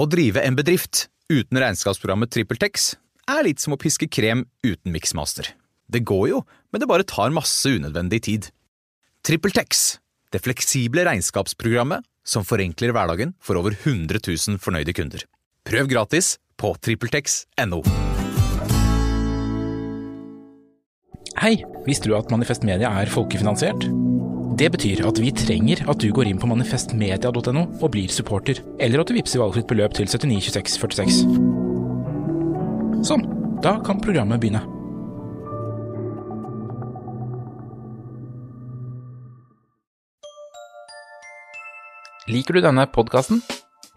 Å drive en bedrift uten regnskapsprogrammet TrippelTex er litt som å piske krem uten miksmaster. Det går jo, men det bare tar masse unødvendig tid. TrippelTex, det fleksible regnskapsprogrammet som forenkler hverdagen for over 100 000 fornøyde kunder. Prøv gratis på TrippelTex.no. Hei, visste du at Manifest Media er folkefinansiert? Det betyr at vi trenger at du går inn på manifestmedia.no og blir supporter, eller at du vippser valgfritt beløp til 792646. Sånn, da kan programmet begynne. Liker du denne podkasten?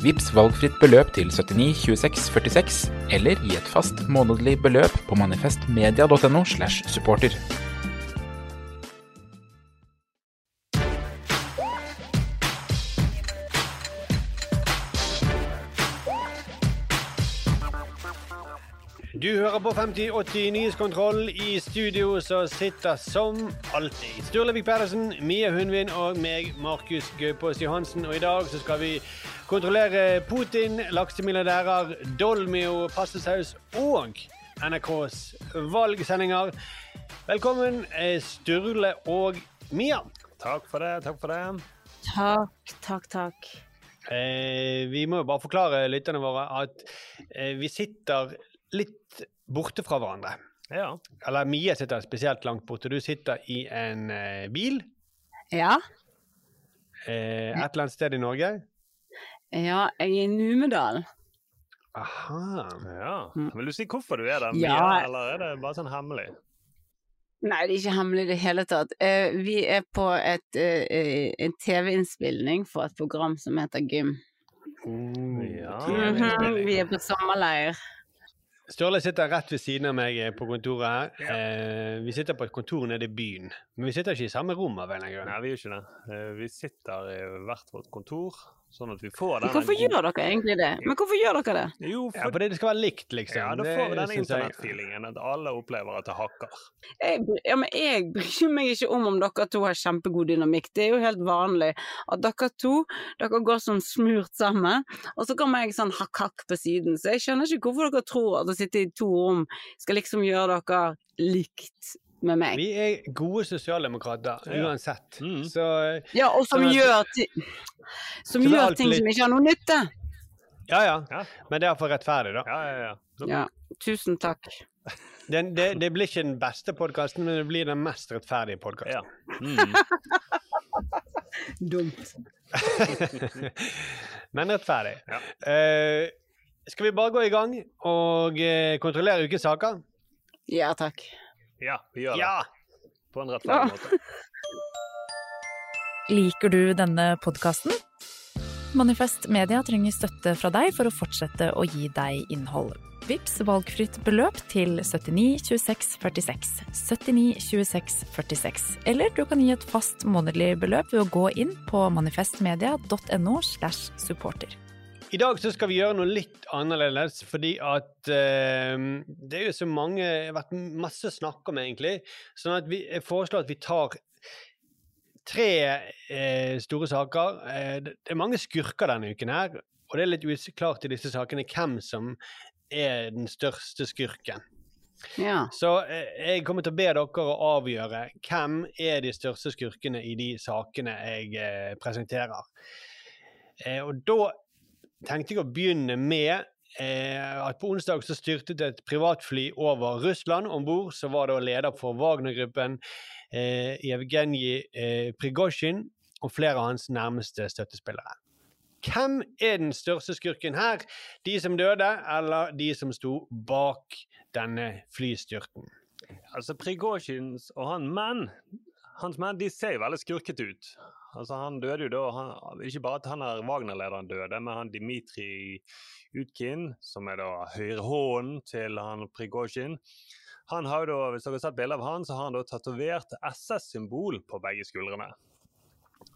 Vips valgfritt beløp til 79 26 46, eller gi et fast månedlig beløp på manifestmedia.no slash supporter. Du hører på 5080 Nyhetskontroll. I studio så sitter som alltid Sturlevik Pedersen, Mia Hundvin og meg, Markus Gaupås Johansen. Og i dag så skal vi kontrollere Putin, laksemilliardærer, Dolmio, pastasaus og NRKs valgsendinger. Velkommen, eh, Sturle og Mia. Takk for det. Takk for det. Takk, takk, takk. Eh, vi må jo bare forklare lytterne våre at eh, vi sitter litt borte fra hverandre. Ja. Eller Mia sitter spesielt langt borte. Du sitter i en eh, bil Ja, eh, et eller annet sted i Norge. Ja, jeg er i Numedal. Aha. ja. Mm. Vil du si hvorfor du er der, Ja. Mia, eller er det bare sånn hemmelig? Nei, det er ikke hemmelig i det hele tatt. Eh, vi er på et, eh, eh, en TV-innspilling for et program som heter Gym. Ja. Mhm, Vi er på sommerleir. Sturle sitter rett ved siden av meg eh, på kontoret her. Eh, vi sitter på et kontor nede i byen. Men vi sitter ikke i samme rom av en eller annen grunn. Nei, vi gjør ikke det. Eh, Vi sitter i hvert vårt kontor, sånn at vi får denne hvorfor gjør dere egentlig det? Men hvorfor gjør dere det? Jo, Ja, fordi det skal være likt, liksom. Ja, da får vi den internettfeelingen, at alle opplever at det hakker. Jeg, ja, men jeg bryr meg ikke om om dere to har kjempegod dynamikk. Det er jo helt vanlig at dere to dere går sånn smurt sammen, og så kommer jeg sånn hakk-hakk på siden. Så jeg skjønner ikke hvorfor dere tror at å sitte i to rom skal liksom gjøre dere likt med meg. Vi er gode sosialdemokrater Ja. uansett. Mm. Så eh, Ja, og som Sånn at- gjør, ti som gjør ting litt- som ikke har noe nytte. ja, ja. Ja. Men det er for rettferdig, da. Ja, ja, ja. Ja, tusen takk. Det, det, det blir ikke den beste podkasten, men det blir den mest rettferdige podkasten. ja. Mm. Dumt. men rettferdig. Ja. Uh, skal vi bare gå i gang og eh, kontrollere ukens saker? Ja, takk. Ja, vi gjør det. Ja! På en rettferdig måte. Liker du denne podkasten? Manifest Media trenger støtte fra deg for å fortsette å gi deg innhold. Vips valgfritt beløp til 79 26 46. 79 26 46. Eller du kan gi et fast månedlig beløp ved å gå inn på manifestmedia.no slash supporter. I dag så skal vi gjøre noe litt annerledes, fordi at eh, det er jo så mange Det har vært masse snakk om, egentlig. Sånn at vi jeg foreslår at vi tar tre eh, store saker. Eh, det er mange skurker denne uken her, og det er litt uklart i disse sakene hvem som er den største skurken. Ja. Så eh, jeg kommer til å be dere å avgjøre hvem er de største skurkene i de sakene jeg eh, presenterer. Eh, og da tenkte jeg å begynne med eh, at på onsdag så styrtet et privatfly over Russland. Om bord så var det leder for Wagner-gruppen eh, Evgenij eh, Prigozjin og flere av hans nærmeste støttespillere. Hvem er den største skurken her? De som døde, eller de som sto bak denne flystyrten? Altså, Prigozjins og han menn hans menn de ser jo veldig skurkete ut. Altså, Han døde jo da han, Ikke bare at han er Wagner-lederen døde, men han Dmitrij Utkin, som er da høyrehånden til han Prigozjin han har jo da, Hvis dere har sett bilde av han, så har han da tatovert SS-symbol på begge skuldrene.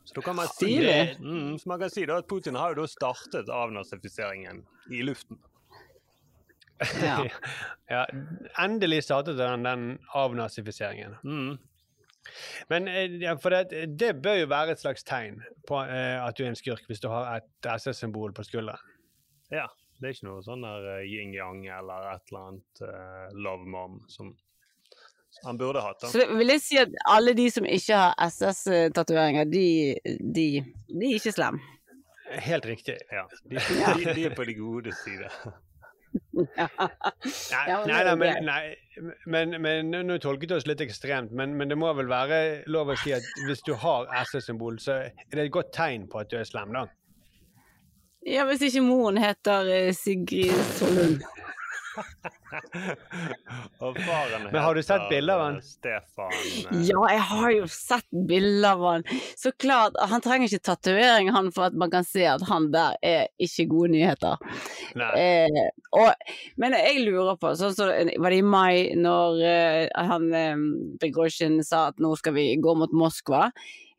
Så da kan man si, det. mm, så man kan si da at Putin har jo da startet avnazifiseringen i luften. Ja. Ja, endelig startet han den avnazifiseringen. Mm. Men eh, ja, for det, det bør jo være et slags tegn på eh, at du er en skurk, hvis du har et SS-symbol på skulderen. Ja, det er ikke noe sånn der uh, yin-yang eller et eller annet uh, love mom som han burde hatt. da. Så det vil jeg si at alle de som ikke har SS-tatoveringer, de, de, de er ikke slemme. Helt riktig. Ja, de, de, de er på de gode side. Nei, nei, nei, men, nei, men, men nå- nå tolket du oss litt ekstremt, men, men det må vel være lov å si at hvis du har SS-symbol, så er det et godt tegn på at du er slem, da. Ja, hvis ikke moren heter eh, Sigrid Solund. Og faren Men har du sett bilder av han? eh, Stefan eh, Ja, jeg har jo sett bilder av han. Så klart, han trenger ikke tatovering han for at man kan se at han der er ikke gode nyheter. Nei. Eh, og, men jeg lurer på, sånn så var det i mai når uh, han um, Prigozjin sa at nå skal vi gå mot Moskva.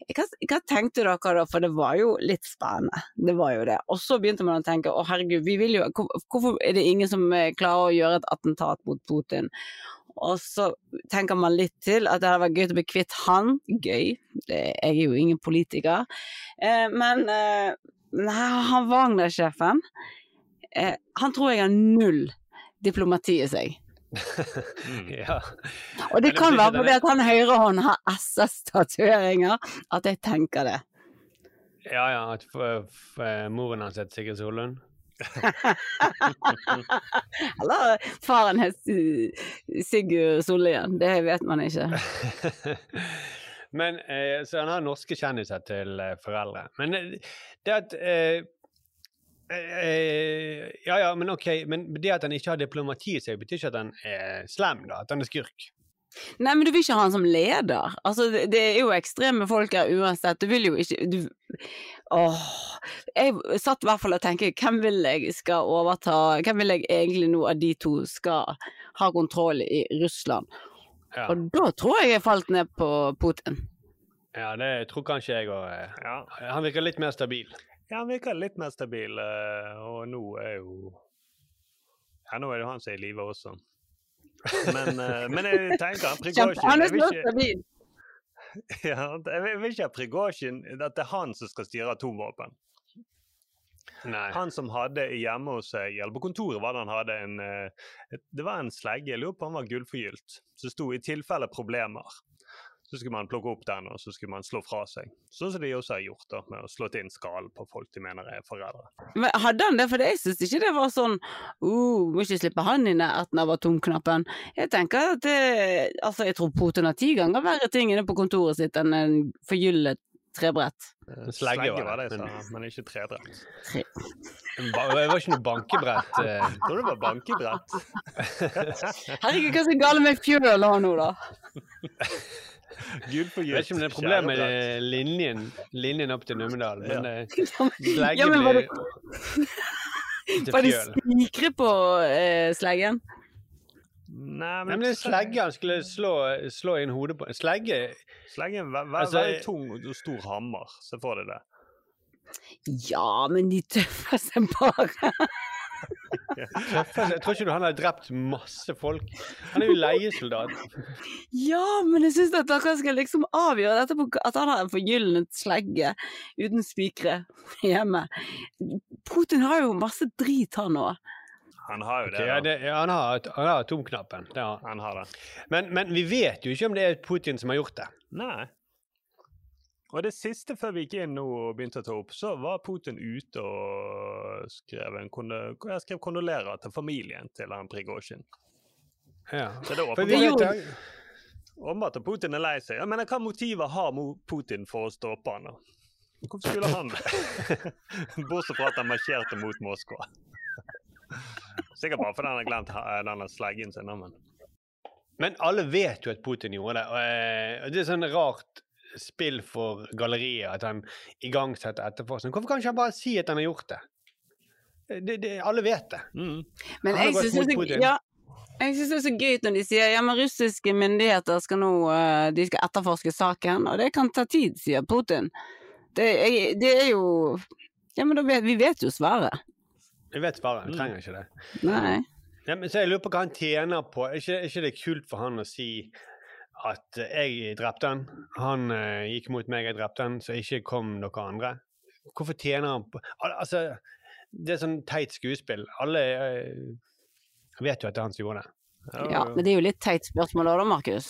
Hva, hva tenkte dere da, for det var jo litt spennende. Det var jo det. Og så begynte man å tenke å herregud, vi vil jo, hvor- hvorfor er det ingen som eh, klarer å gjøre et attentat mot Putin? Og så tenker man litt til at det hadde vært gøy å bli kvitt han. Gøy. Det, jeg er jo ingen politiker. Eh, men eh, han Wagner-sjefen, eh, han tror jeg har null diplomati i seg. Ja. Og det kan være fordi at han høyrehånd har SS-tatoveringer, at jeg tenker det. ja, ja, at f f moren hans heter Sigrid Solund. Eller faren het Sigurd Sollien, det vet man ikke. Men, eh, så han har norske kjendiser til eh, foreldre. Men eh, det at eh, eh, Ja ja, men ok. Men det at han ikke har diplomati i seg, betyr ikke at han er slem, da? At han er skurk? Nei, men du vil ikke ha han som leder. Altså, det, det er jo ekstreme folk her uansett. Du vil jo ikke du, Åh. Jeg satt i hvert fall og tenkte hvem vil jeg skal overta Hvem vil jeg egentlig nå av de to skal ha kontroll i Russland? Ja, Og da tror jeg jeg falt ned på Putin. ja det tror kanskje jeg òg. Ja. Han virker litt mer stabil. ja, han virker litt mer stabil, eh, og nå er jo Ja, nå er det jo han som er i live også. Men, eh, men jeg tenker at Prigozjin er. Ja, jeg vil- ikke ha Prigozjin at det er han som skal styre atomvåpen. Nei. Han som hadde hjemme hos seg, eller på kontoret var det han hadde en eh, Det var en slegge, jeg lurer på om han var gullforgylt, som sto i tilfelle problemer. Så skulle man plukke opp den, og så skulle man slå fra seg. Sånn som de også har gjort, da, med å slått inn skallen på folk de mener er foreldre. Men hadde han det? For jeg syns ikke det var sånn uh, må ikke slippe han inn i nærheten var tomknappen. Jeg tenker at det, altså jeg tror Putin har ti ganger verre ting inne på kontoret sitt enn en forgyllet trebrett. Eh, Slegge var var det, men- men ikke trebrett. Tre. Det var ikke noe bankebrett. eh. Jeg tror det var bankebrett. Herregud, hva er så galt med fjøla nå, da? Jeg Gud vet ikke om det er problem med eh, linjen, linjen opp til Numedal, men sleggen Ja, men var blir det, til var det spikre på eh, sleggen? Nei, Nei, men, men det er slegge han skulle slå, slå inn hodet på. Slegge Sleggen er en Altså, veldig tung og stor hammer. Se for deg det. Ja, men de tøffer seg bare. Jeg tror ikke du han har drept masse folk. Han er jo leiesoldat. Ja, men jeg syns at dere skal liksom avgjøre dette på at han har en forgyllet slegge uten spikre hjemme. Putin har jo masse drit, han òg. Han har jo det. det. ja, det, ja, han, har, han har atomknappen. Det har. han. Han har det. Men, men vi vet jo ikke om det er Putin som har gjort det. Nei. Og det siste før vi gikk inn nå og begynte å ta opp, så var Putin ute og skrev en skrev kondolerer til familien til han Prigozjin. Ja. Så det åpenbart vet at Putin er lei seg. Jeg mener, hva motiver har Putin for å stoppe han? Hvorfor skulle han det? Bortsett fra at han marsjerte mot Moskva. Sikkert bare fordi han har glemt ha- denne sleggen sin. Men. Men alle vet jo at Putin gjorde det. Eh, og det er sånn rart spill for galleriet at han igangsetter etterforskning. Hvorfor kan ikke han bare si at han har gjort det? det, det alle vet det. Men jeg syns det, ja, jeg synes det er så gøy når de sier ja, men russiske myndigheter skal nå eh, de skal etterforske saken, og det kan ta tid, sier Putin. Det, jeg, det er jo Ja, men da vet, vi vet jo svaret. Vi vet svaret. Vi trenger ikke det. Nei. Ja, men så jeg lurer på hva han tjener på. Er ikke, er ikke det kult for han å si at jeg drepte han, han uh, gikk mot meg, jeg drepte han, så ikke kom noen andre? Hvorfor tjener han på Al Altså, det er sånn teit skuespill. Alle uh, vet jo at det er han som gjorde det. Ja, men det er jo litt teit spørsmål da, Markus.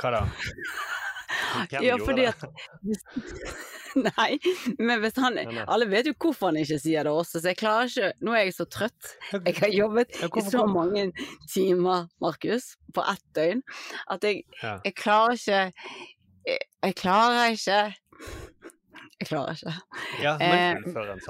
Hva da? Hvem Ja, gjorde fordi det? at Nei, men hvis han. Alle vet jo hvorfor han ikke sier det også, så jeg klarer ikke Nå er jeg så trøtt. Jeg har jobbet i så mange timer, Markus, på ett døgn, at jeg, jeg klarer ikke jeg klarer ikke Jeg klarer ikke. Ja, Eh, men,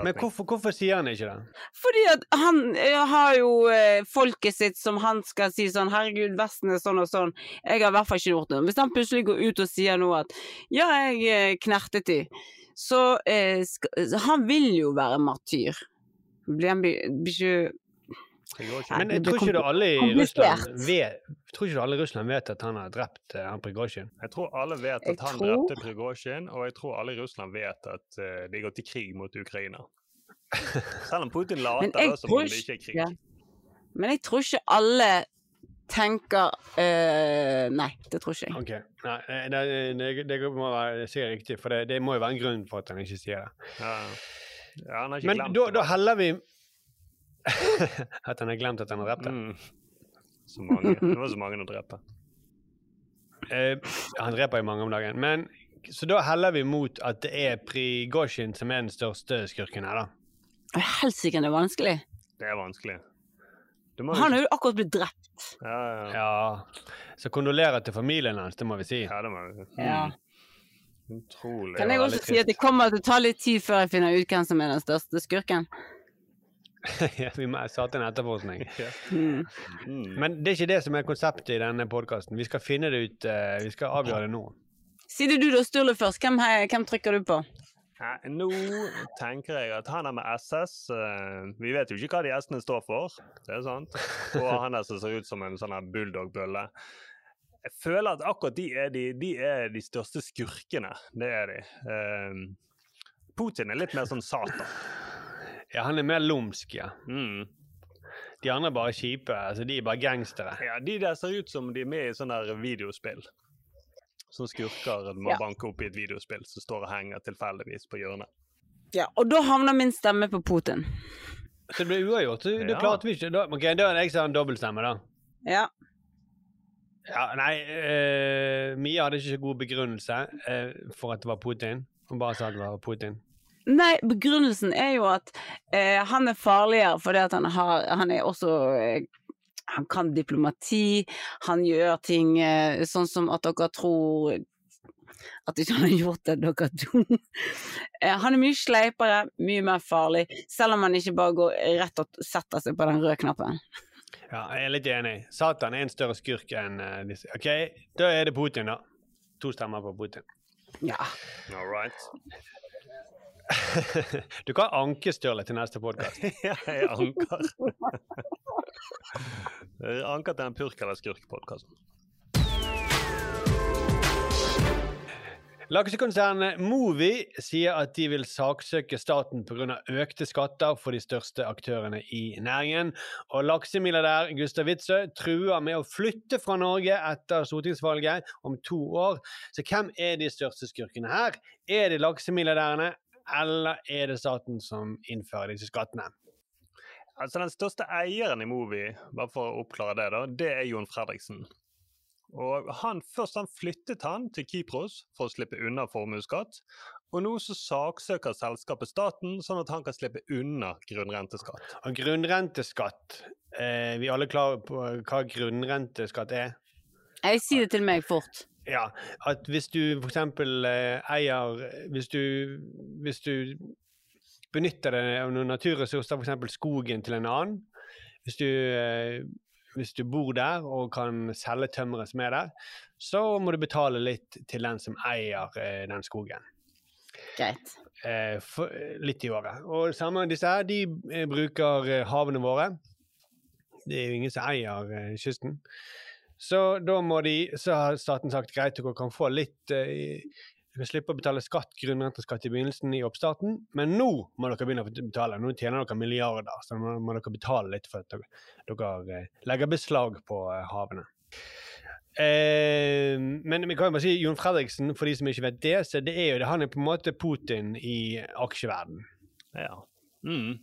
men hvorfor, hvorfor sier han ikke det? Fordi at han eh, har jo eh, folket sitt som han skal si sånn 'herregud, Vesten er sånn og sånn'. Jeg har i hvert fall ikke gjort noe. Hvis han plutselig går ut og sier noe at 'ja, jeg eh, knertet de', så eh, skal, Han vil jo være martyr. Blir han ikke Men jeg tror ikke alle i. Russland vet Tror ikke alle i Russland vet at han har drept uh, Prigozjin? Jeg tror alle vet at Jeg han tror- drepte Prigozjin, og jeg tror alle i Russland vet at uh, de går til krig mot Ukraina. Selv om Putin later som tror om det ikke er krig. Ja. Men jeg tror ikke alle tenker eh, Nei, det tror ikke jeg. Ok, Nei, det, det, det må være sikkert riktig, for det, det må jo være en grunn for at han ikke sier det. Ja, ja han har ikke Men glemt da, det. da heller vi At han har glemt at han har drept. Mm. Det var så mange å drepe. Uh, han dreper jo mange om dagen. Men, så da heller vi mot at det er Prigozjin som er den største skurken her, da. Helsike, det er vanskelig. Det er vanskelig. Du må Han har jo akkurat blitt drept. Ja, ja. Ja. Så kondolerer til familien hans, det må vi si. ja, det må vi. Ja. Utrolig. Kan jeg også si at det kommer til å ta litt tid før jeg finner ut hvem som er den største skurken? Ja, vi må sette en etterforskning. Mm. Mm. Men det er ikke det som er konseptet i denne podkasten. Vi skal finne det ut, uh, vi skal avgjøre det nå. Sier du da, Sturle, først. Hvem, hvem trykker du på? Nei, Nå tenker jeg at han er med SS eh, Vi vet jo ikke hva de S-ene står for, det er sant. Og han der som ser ut som en sånn bulldog-bølle. Jeg føler at akkurat de er de, de er de største skurkene. Det er de. Eh, Putin er litt mer sånn Satan. Ja, han er mer lumsk, ja. Mm. De andre er bare kjipe. altså De er bare gangstere. Ja, De der ser ut som de er med i sånne der videospill. Som skurker må Ja. banke opp i et videospill som står og henger tilfeldigvis på hjørnet. Ja, og da havner min stemme på Putin. Så det ble uavgjort. Så det Ja. klarte vi ikke. Da, ok, da er det jeg som har en dobbeltstemme, da. Ja. Ja, nei, uh, Mia hadde ikke god begrunnelse uh, for at det var Putin. Hun bare sa at det var Putin. Nei, begrunnelsen er jo at eh, han er farligere fordi at han, har, han er også eh, Han kan diplomati, han gjør ting eh, sånn som at dere tror at ikke han har gjort det, dere to. Eh, han er mye sleipere, mye mer farlig, selv om han ikke bare går rett og setter seg på den røde knappen. Ja, jeg er litt enig. Satan er en større skurk enn eh, disse. OK, da er det Putin, da. To stemmer på Putin. Ja. All right. Du kan anke Sturle til neste podkast. ja, jeg anker. Jeg anker til en purk- eller skurk-podkast. Laksekonsernet Movi sier at de vil saksøke staten pga. økte skatter for de største aktørene i næringen. Og laksemilliardær Gustav Witzøe truer med å flytte fra Norge etter stortingsvalget om to år. Så hvem er de største skurkene her? Er det laksemilliardærene, eller er det staten som innfører disse skattene? Altså Den største eieren i Movi, bare for å oppklare det, da, det er Jon Fredriksen. Og han, først han flyttet han til Kypros for å slippe unna formuesskatt. Og nå så saksøker selskapet staten, sånn at han kan slippe unna grunnrenteskatt. Og grunnrenteskatt eh, Vi er alle klar på hva grunnrenteskatt er? Jeg sier det til meg fort. Ja, at hvis du eksempel eh, eier Hvis du, hvis du benytter deg av noen naturressurser, eksempel skogen, til en annen Hvis du, eh, hvis du bor der og kan selge tømmeret som er der, så må du betale litt til den som eier eh, den skogen. Greit. Eh, for, litt i året. Og det samme disse her, de bruker havene våre. Det er jo ingen som eier kysten. Så da må de, så har staten sagt greit, dere kan få litt eh, Dere kan slippe å betale skatt, grunnrenteskatt i begynnelsen i oppstarten, men nå må dere begynne å betale. Nå tjener dere milliarder, så nå må dere betale litt for at dere, dere eh, legger beslag på eh, havene. Eh, men vi kan jo bare si Jon Fredriksen, for de som ikke vet det, så det er jo det, han er på en måte Putin i aksjeverden. Ja. Mm.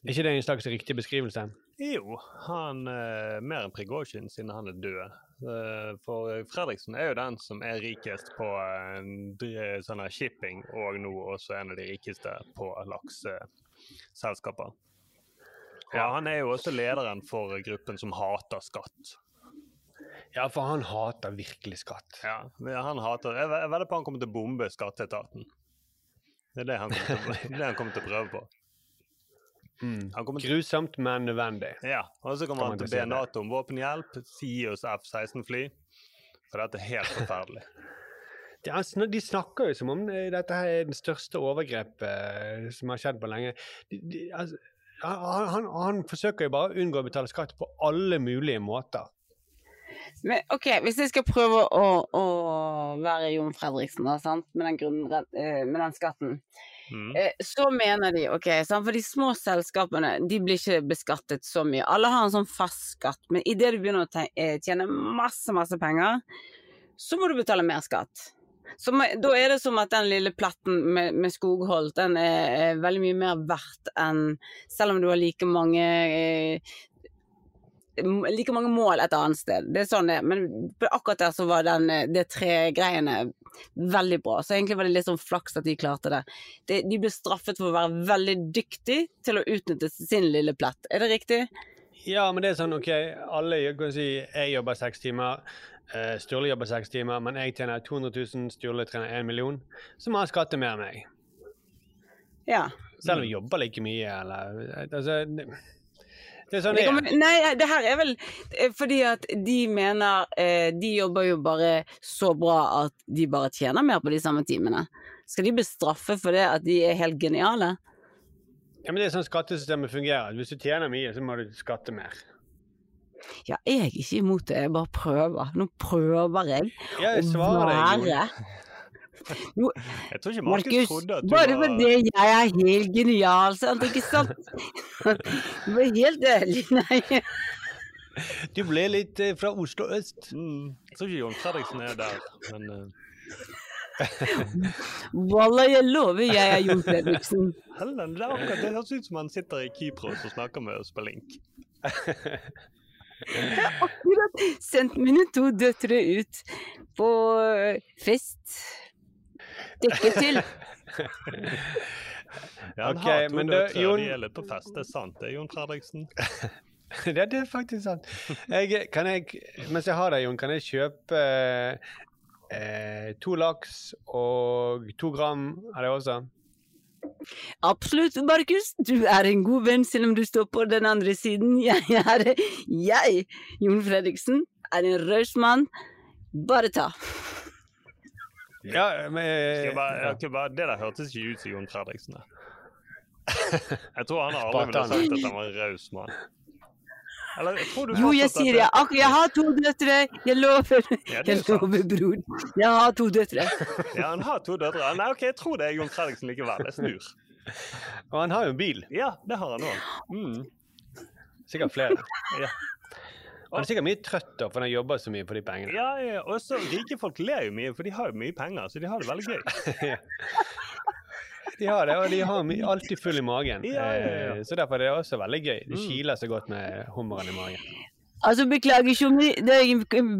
Er ikke det en slags riktig beskrivelse? Jo, han er mer enn Prigozjin siden han er død. Eh, For Fredriksen er jo den som er rikest på eh, dr- sånn shipping, og nå også en av de rikeste på lakseselskaper. Ja, han er jo også lederen for gruppen som hater skatt. Ja, for han hater virkelig skatt. Ja, han hater Jeg vedder på han kommer til å bombe skatteetaten. Det det han kommer til, det er det han kommer til å prøve på. Til, Grusomt, men nødvendig. ja, Og så kommer han til å be? Nato om våpenhjelp, si oss F-16-fly. For dette er helt forferdelig. De, sn- de snakker jo som om dette her er den største overgrepet eh, som har skjedd på lenge. De, de, altså, han, han, han forsøker jo bare å unngå å betale skatt på alle mulige måter. Men ok, hvis jeg skal prøve å, å være Jon Fredriksen da, sant? Med, den grunnrent, eh, med den skatten, Mm. eh, så mener de, ok, for de små selskapene de blir ikke beskattet så mye. Alle har en sånn fast skatt, men idet du begynner å eh, tjene masse, masse penger, så må du betale mer skatt. Så da er det som at den lille platten med, med skogholt, den er, er veldig mye mer verdt enn Selv om du har like mange eh, like mange mål et annet sted. Det er sånn det er. Men akkurat der så var den, eh, det tre-greiene veldig bra. Så egentlig var det litt sånn flaks at de klarte det. De, de ble straffet for å være veldig dyktig til å utnytte sin lille plett. Er det riktig? Ja, men det er sånn, ok, alle kan si jeg jobber seks timer, eh, Sturle jobber seks timer, men jeg tjener 200 000, Sturle tjener 1 million, så må han skatte mer enn meg. Ja. Selv om vi jobber like mye, eller altså, det, er sånn Det kommer, er. nei, det her er vel eh, fordi at de mener eh, De jobber jo bare så bra at de bare tjener mer på de samme timene. Skal de bli straffet for det at de er helt geniale? Ja, men det er sånn skattesystemet fungerer. Hvis du tjener mye, så må du skatte mer. Ja, jeg er ikke imot det, jeg bare prøver. Nå prøver jeg Jeg å være Nå, Jeg tror ikke Markus Markus, trodde at du bare var fordi jeg er helt genial, sant, ikke sant? Du var helt ærlig, nei. Du ble litt eh, fra Oslo øst. mm, Jeg tror ikke Jon Fredriksen er der, men uh... Walla, jeg lover jeg er Jon Fredriksen. Hellen, det, er akkurat, det høres ut som han sitter i Kypros og snakker med oss på link. Jeg har Akkurat sendt mine to døtre ut på fest. Lykke til. Ja, han Ok, har to men det- Jon- de er litt på fest. Det er sant, det Jon Fredriksen. ja, det er faktisk sant. Jeg, kan jeg, mens jeg har deg, Jon, kan jeg kjøpe eh, to laks og to gram av det også? Absolutt, Markus. Du er en god venn, selv om du står på den andre siden. Jeg er Jeg, Jon Fredriksen, er en raus mann. Bare ta. Ja, men Skal jeg bare, ja. jeg bare, det der hørtes ikke ut som Jon Fredriksen. Jeg tror han har aldri ville sagt at han var en raus mann. Eller jeg tror du Jo, jeg sier det. Ak jeg har to døtre. Jeg lover. Ja, Jeg lover, bror. Jeg har to døtre. Ja, han har to døtre. Nei, ok, jeg tror det er Jon Fredriksen likevel. Jeg snur. Og han har jo en bil. Ja, det har han òg. Mm. Sikkert flere. Ja. Han er sikkert mye trøtt da, for han jobber så mye for de pengene. Ja, ja, og så rike folk ler jo mye, for de har jo mye penger, så de har det veldig gøy. De har det, og de har alltid full i magen. Ja, ja, ja. Eh, Så derfor er det også veldig gøy. Det Mm. kiler så godt med hummeren i magen. Altså, beklager, Tjommi.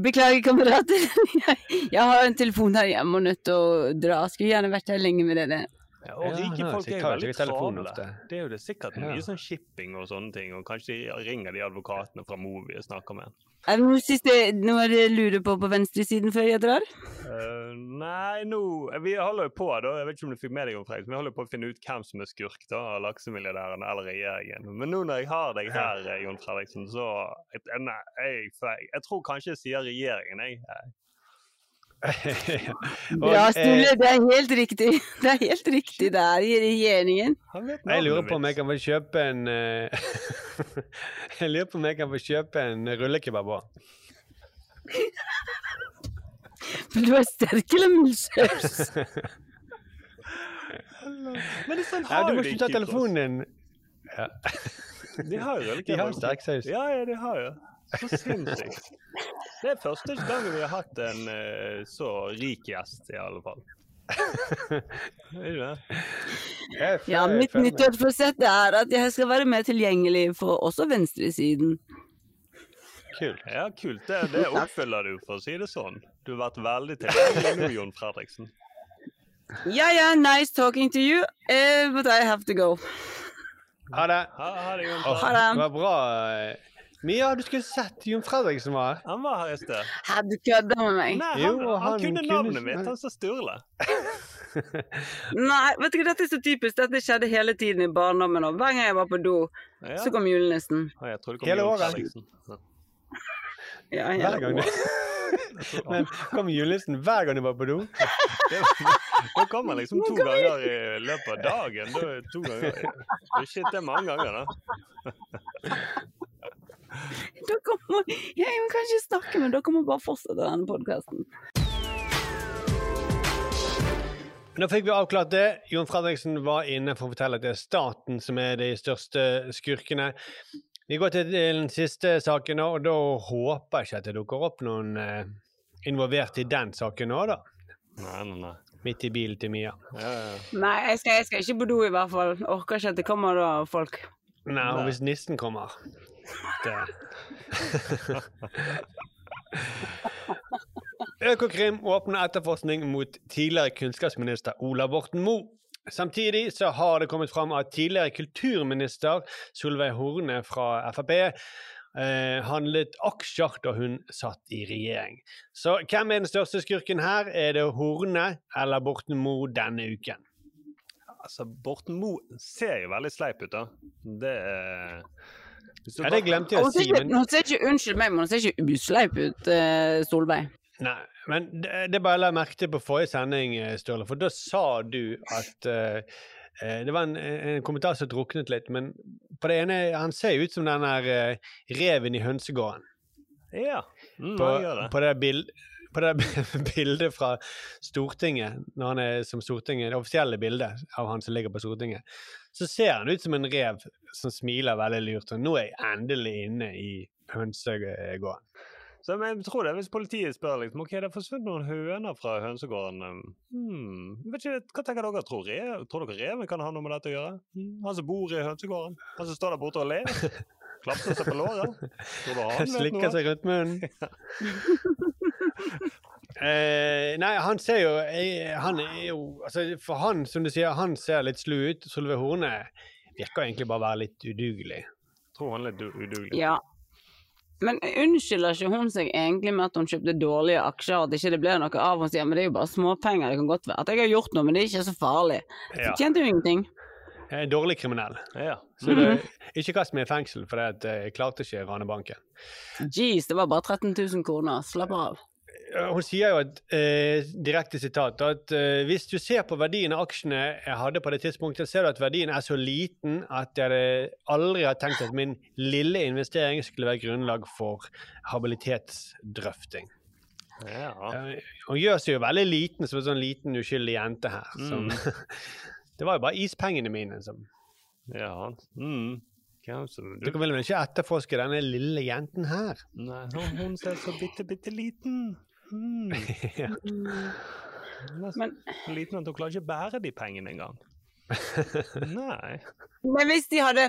Beklager, kamerater. Jeg, jeg har en telefon her hjemme og nødt til å dra. Skulle gjerne vært her lenge med dere. Ja, og rike ja, folk er jo veldig travle. Det er jo det sikkert Ja. mye sånn shipping og sånne ting, og kanskje de ringer de advokatene fra Movi og snakker med. Er det noe siste noe dere lurer på på venstresiden før jeg drar? Uh, nei, nå Vi holder jo på, da. Jeg vet ikke om du fikk med deg om Fredrik, men vi holder på å finne ut hvem som er skurk da, av laksemilliardærene eller regjeringen. Men nå når jeg har deg her, eh, Jon Fredriksen, så jeg, nei, jeg, jeg, jeg tror kanskje jeg sier regjeringen, jeg. Og, Bra, Sturle. eh, Det er helt riktig. Det er helt riktig. Det er i regjeringen. Jeg lurer på om jeg kan få kjøpe en eh, Jeg lurer på om jeg kan få kjøpe en rullekebab òg. Vil du ha sterk eller muldsaus? Men sånn Ja, du må ikke ta telefonen din. Ja. De har jo De har sterk saus. Ja, ja, de har jo. Så sinnssykt. Det er første gangen vi har hatt en eh, så rik gjest, i alle fall. Ja, mitt nyttårsforsett er at jeg skal være mer tilgjengelig for også venstresiden. Kult. Ja, kult. Det, det oppfyller du, for å si det sånn. Du har vært veldig tilgjengelig nå, Jon Fredriksen. Ja, ja, nice talking to you, uh, but I have to go. Ha det. Ha, ha det, Jon Ha det. det var bra. Mia, du skulle sett Jon Fredriksen var her. Han var her i sted. Her, du kødder med meg? Nei, han, Jo, han, han kunne kunne- mitt. Han sa Sturle. Nei, vet du hva, dette er så typisk. Dette skjedde hele tiden i barndommen. Og hver gang jeg var på do, Ja. så kom julenissen. Jeg tror det kom Hele året. Ja. Ja, Hver hele gang. du Men kom julenissen hver gang du var på do? Da kom han liksom to ganger i løpet av dagen. Da, er to ganger. Er Shit, det er mange ganger, da. Dere må, jeg kan ikke snakke, men dere må bare fortsette denne podkasten. Nå fikk vi avklart det. Jon Fredriksen var inne for å fortelle at det er staten som er de største skurkene. Vi går til den siste saken, nå, og da håper jeg ikke at det dukker opp noen eh, involvert i den saken nå, da. Nei, nei, nei. Midt i bilen til Mia. Ja, ja. Nei, jeg skal, jeg skal ikke på do i hvert fall. Orker ikke at det kommer da folk. Nei, og hvis nissen kommer det. Økokrim åpner etterforskning mot tidligere kunnskapsminister Ola Borten Moe. Samtidig så har det kommet fram at tidligere kulturminister Solveig Horne fra Frp eh, handlet aksjer da hun satt i regjering. Så hvem er den største skurken her? Er det Horne eller Borten Moe denne uken? Altså, Borten Moe ser jo veldig sleip ut, da. Det er Ja, det glemte jeg å si, men hun ser ikke, unnskyld meg, men hun ser ikke usleip ut, eh, Solveig. Nei, men det, det bare la jeg merke til på forrige sending, eh, Sturle, for da sa du at eh, Det var en, en kommentar som druknet litt, men på det ene Han ser jo ut som den der reven i hønsegården. Ja, mm, På, han gjør det. på det, bild, på det bildet fra Stortinget, når han er som Stortinget, det offisielle bildet av han som ligger på Stortinget, så ser han ut som en rev som smiler veldig lurt. Og nå er jeg endelig inne i hønsegården. Så jeg tror det, Hvis politiet spør liksom, ok, det har forsvunnet noen høner fra hønsegården um, hmm, vet ikke, Hva tenker dere? Tror, rev, tror dere reven kan ha noe med dette å gjøre? Hmm, han som bor i hønsegården? Han som står der borte og ler? Klapser seg på låret? Tror du han vet Slikker seg rundt munnen. Eh, nei, han ser jo jeg, Han er jo altså For han, som du sier, han ser litt slu ut. Solveig Horne virker egentlig bare å være litt udugelig. Tror han er litt udugelig. Ja. Men unnskylder ikke hun seg egentlig med at hun kjøpte dårlige aksjer, at ikke det ble noe av? Hun sier men det er jo bare småpenger, det kan godt være at jeg har gjort noe, men det er ikke så farlig. Ja. Så tjente jo ingenting. Jeg er dårlig kriminell. Ja. Så det, ikke kast meg i fengsel, for jeg klarte ikke å rane banken. Jeez, det var bare 13 000 kroner, slapp av. Hun sier jo at, eh, direkte sitat, at eh, hvis du ser på verdien av aksjene jeg hadde på det tidspunktet, ser du at verdien er så liten at jeg aldri har tenkt at min lille investering skulle være grunnlag for habilitetsdrøfting. Ja. Eh, Hun gjør seg jo veldig liten som en sånn liten uskyldig jente her. Som, det var jo bare ispengene mine som ja. Mm. Du, Dere vil vel ikke etterforske denne lille jenten her? Nei, hun ser så bitte, bitte liten. Mm. Ja. Men, Så liten at hun klarer ikke å bære de pengene engang. Nei. men hvis de hadde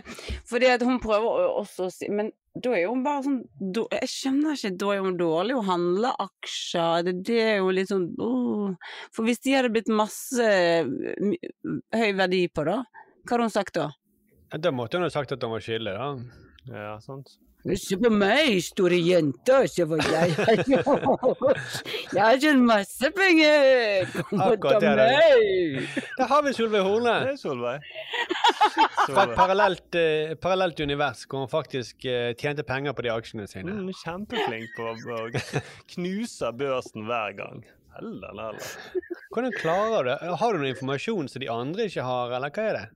Fordi at hun prøver også å si Men da er hun bare sånn då- Jeg skjønner ikke, da er hun dårlig å handle aksjer. Det, det er jo litt sånn åh. For hvis de hadde blitt masse my- høy verdi på, da, hva hadde hun sagt da? Da måtte hun ha sagt at hun var skyldig, da. Ja, sant. Se på meg, store jente, se hva jeg har gjort. Jeg har tjent masse penger. Kom og ta Akkurat det det. meg. Der har vi Solveig Horne. Det er Solveig. Fra et parallelt, eh, parallelt univers hvor hun faktisk eh, tjente penger på de aksjene sine. Mm, kjempeflink på å knuse børsen hver gang. Heller, heller. Hvordan klarer du det? Har du noe informasjon som de andre ikke har, eller hva er det?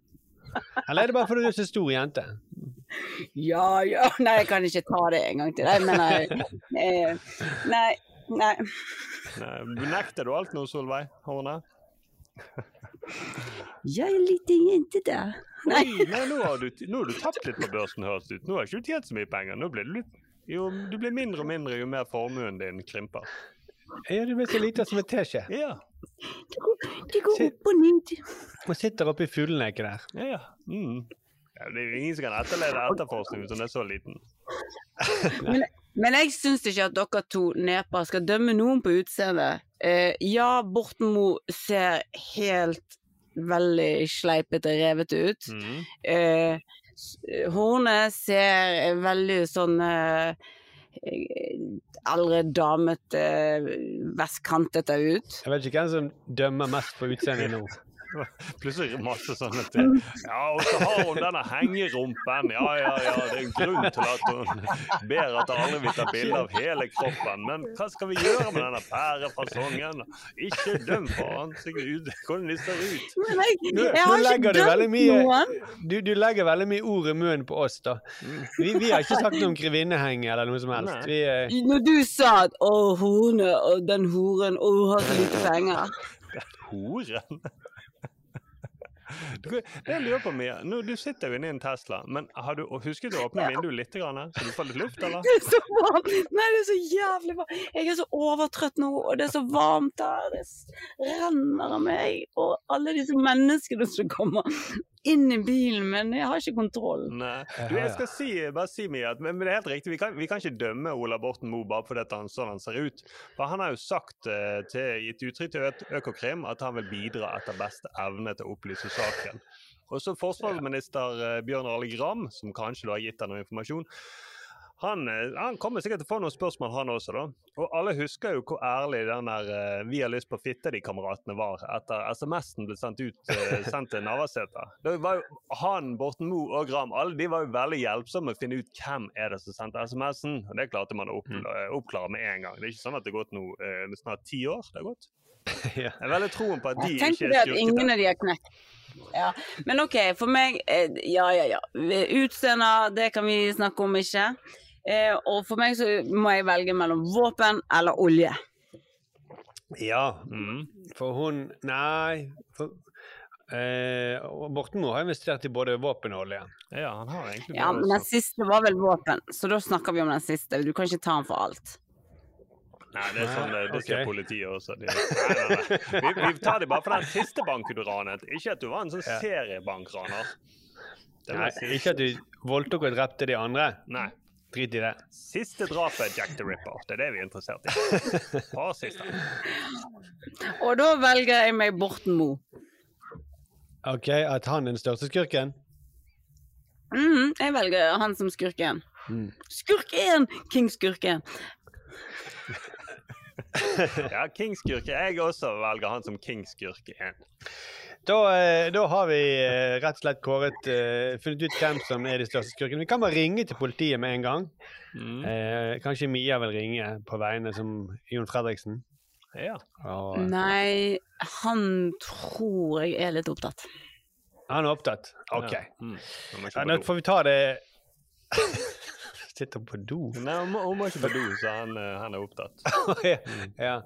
Eller er det bare fordi du er så stor jente? Ja, ja. Nei, jeg kan ikke ta det en gang til. deg, men nei, Nei. Nei. Nei, Benekter du alt nå, Solveig Horne? Jeg er en liten jente der. Nei. Oi, nei, nå har, du, nå har du tapt litt på børsen, høres det ut. Nå har ikke du tjent så mye penger. Nå blir du litt jo, du blir mindre og mindre jo mer formuen din krymper. Ja, du blir så liten som en teskje. Ja. Det går opp og ned. Man sitter oppe i fugleneket der. Ja, ja. Mm. Ja. Det er jo ingen som kan etterlede etterforskning hvis hun er så liten. Men, men jeg syns ikke at dere to neper skal dømme noen på utseendet. Eh, ja, Borten Moe ser helt veldig sleipete, revete ut. Mm. Eh, s- Horne ser veldig sånn eh, eldre, damete, vestkantete ut. Jeg vet ikke hvem som dømmer mest på utseendet nå. Plutselig masse sånne til. Ja, og så har hun denne hengerumpen. Ja, ja, ja, det er en grunn til at hun ber at alle vil ta bilde av hele kroppen. Men hva skal vi gjøre med denne pærefasongen? Ikke døm for ansiktet, hvordan de ser ut. Jeg, Nå, nå har ikke legger du veldig dømt mye noen. du, du legger veldig mye ord i munnen på oss, da. Vi, vi har ikke sagt noe om grevinneheng eller noe som helst. Vi, eh, Når du sa at 'å, horene og den horen, å, har så lite penger'. Horen? Det jeg lurer på, Mia, nå, du sitter jo inne i en Tesla, men har du husket å åpne vinduet litt, grann, så du får litt luft, eller? Det er så varmt! Nei, det er så jævlig varmt. Jeg er så overtrøtt nå, og det er så varmt her. Det renner av meg. Og alle disse menneskene som kommer inn i bilen, men jeg har ikke kontroll. Nei. Du, jeg skal si, bare si Mia, at, men men det er helt riktig, vi kan, vi kan ikke dømme Ola Borten Moe bare fordi dette, han sånn han ser ut. For han har jo sagt eh, til, gitt uttrykk til Økokrim at han vil bidra etter beste evne til å opplyse saken. Og så forsvarsminister eh, Bjørn Arle Gram, som kanskje da har gitt deg noe informasjon, han, eh, han kommer sikkert til å få noen spørsmål, han også, da. Og alle husker jo hvor ærlig den der eh, 'Vi har lyst på fitte de'-kameratene var etter SMS-en ble sendt ut eh, sendt til Navarsete. Det var jo han, Borten Moe og Gram alle de var jo veldig hjelpsomme med å finne ut hvem er det som sendte SMS-en. Og det klarte man å opp, eh, oppklare med en gang. Det er ikke sånn at det har gått nå eh, snart ti år. det har gått. Jeg er veldig troen på at de ikke er at ingen av de har knekt. Ja. Men ok, for meg Ja, ja, ja. Utseende, det kan vi snakke om, ikke? Eh, og for meg så må jeg velge mellom våpen eller olje. ja, Mm. for hun Nei. For, eh, Morten Moe har investert i både våpen og olje. Ja, han har egentlig Ja, men den siste var vel våpen, så da snakker vi om den siste. Du kan ikke ta den for alt. Nei, det er sånn det, det sier okay. politiet også. De, nei, nei, nei. Vi, vi tar det bare for den siste banken du ranet. Ikke at du var en sånn seriebankraner. Nei, ikke at du voldtok og drepte de andre. Nei. Drit i det. Siste drapet Jack the Ripper. Det er det vi er interessert i. Bare siste. Og da velger jeg meg Borten Moe. OK, at han er den største skurken? Mm, jeg velger han som skurken. Mm. Skurk én! King-skurken. Ja, King-skurke. Jeg også velger han som King-skurke 1. Da, eh, da har vi eh, rett og slett kåret eh, funnet ut hvem som er de største skurkene. Vi kan bare ringe til politiet med en gang. Mm. Eh, kanskje Mia vil ringe på vegne som Jon Fredriksen. Ja. Og, Nei, han tror jeg er litt opptatt. han er opptatt? OK. Ja. Mm. Ja, nå får vi ta det Sitter på do. Nei, hun må, hun må ikke på do, så han, han er opptatt. ja.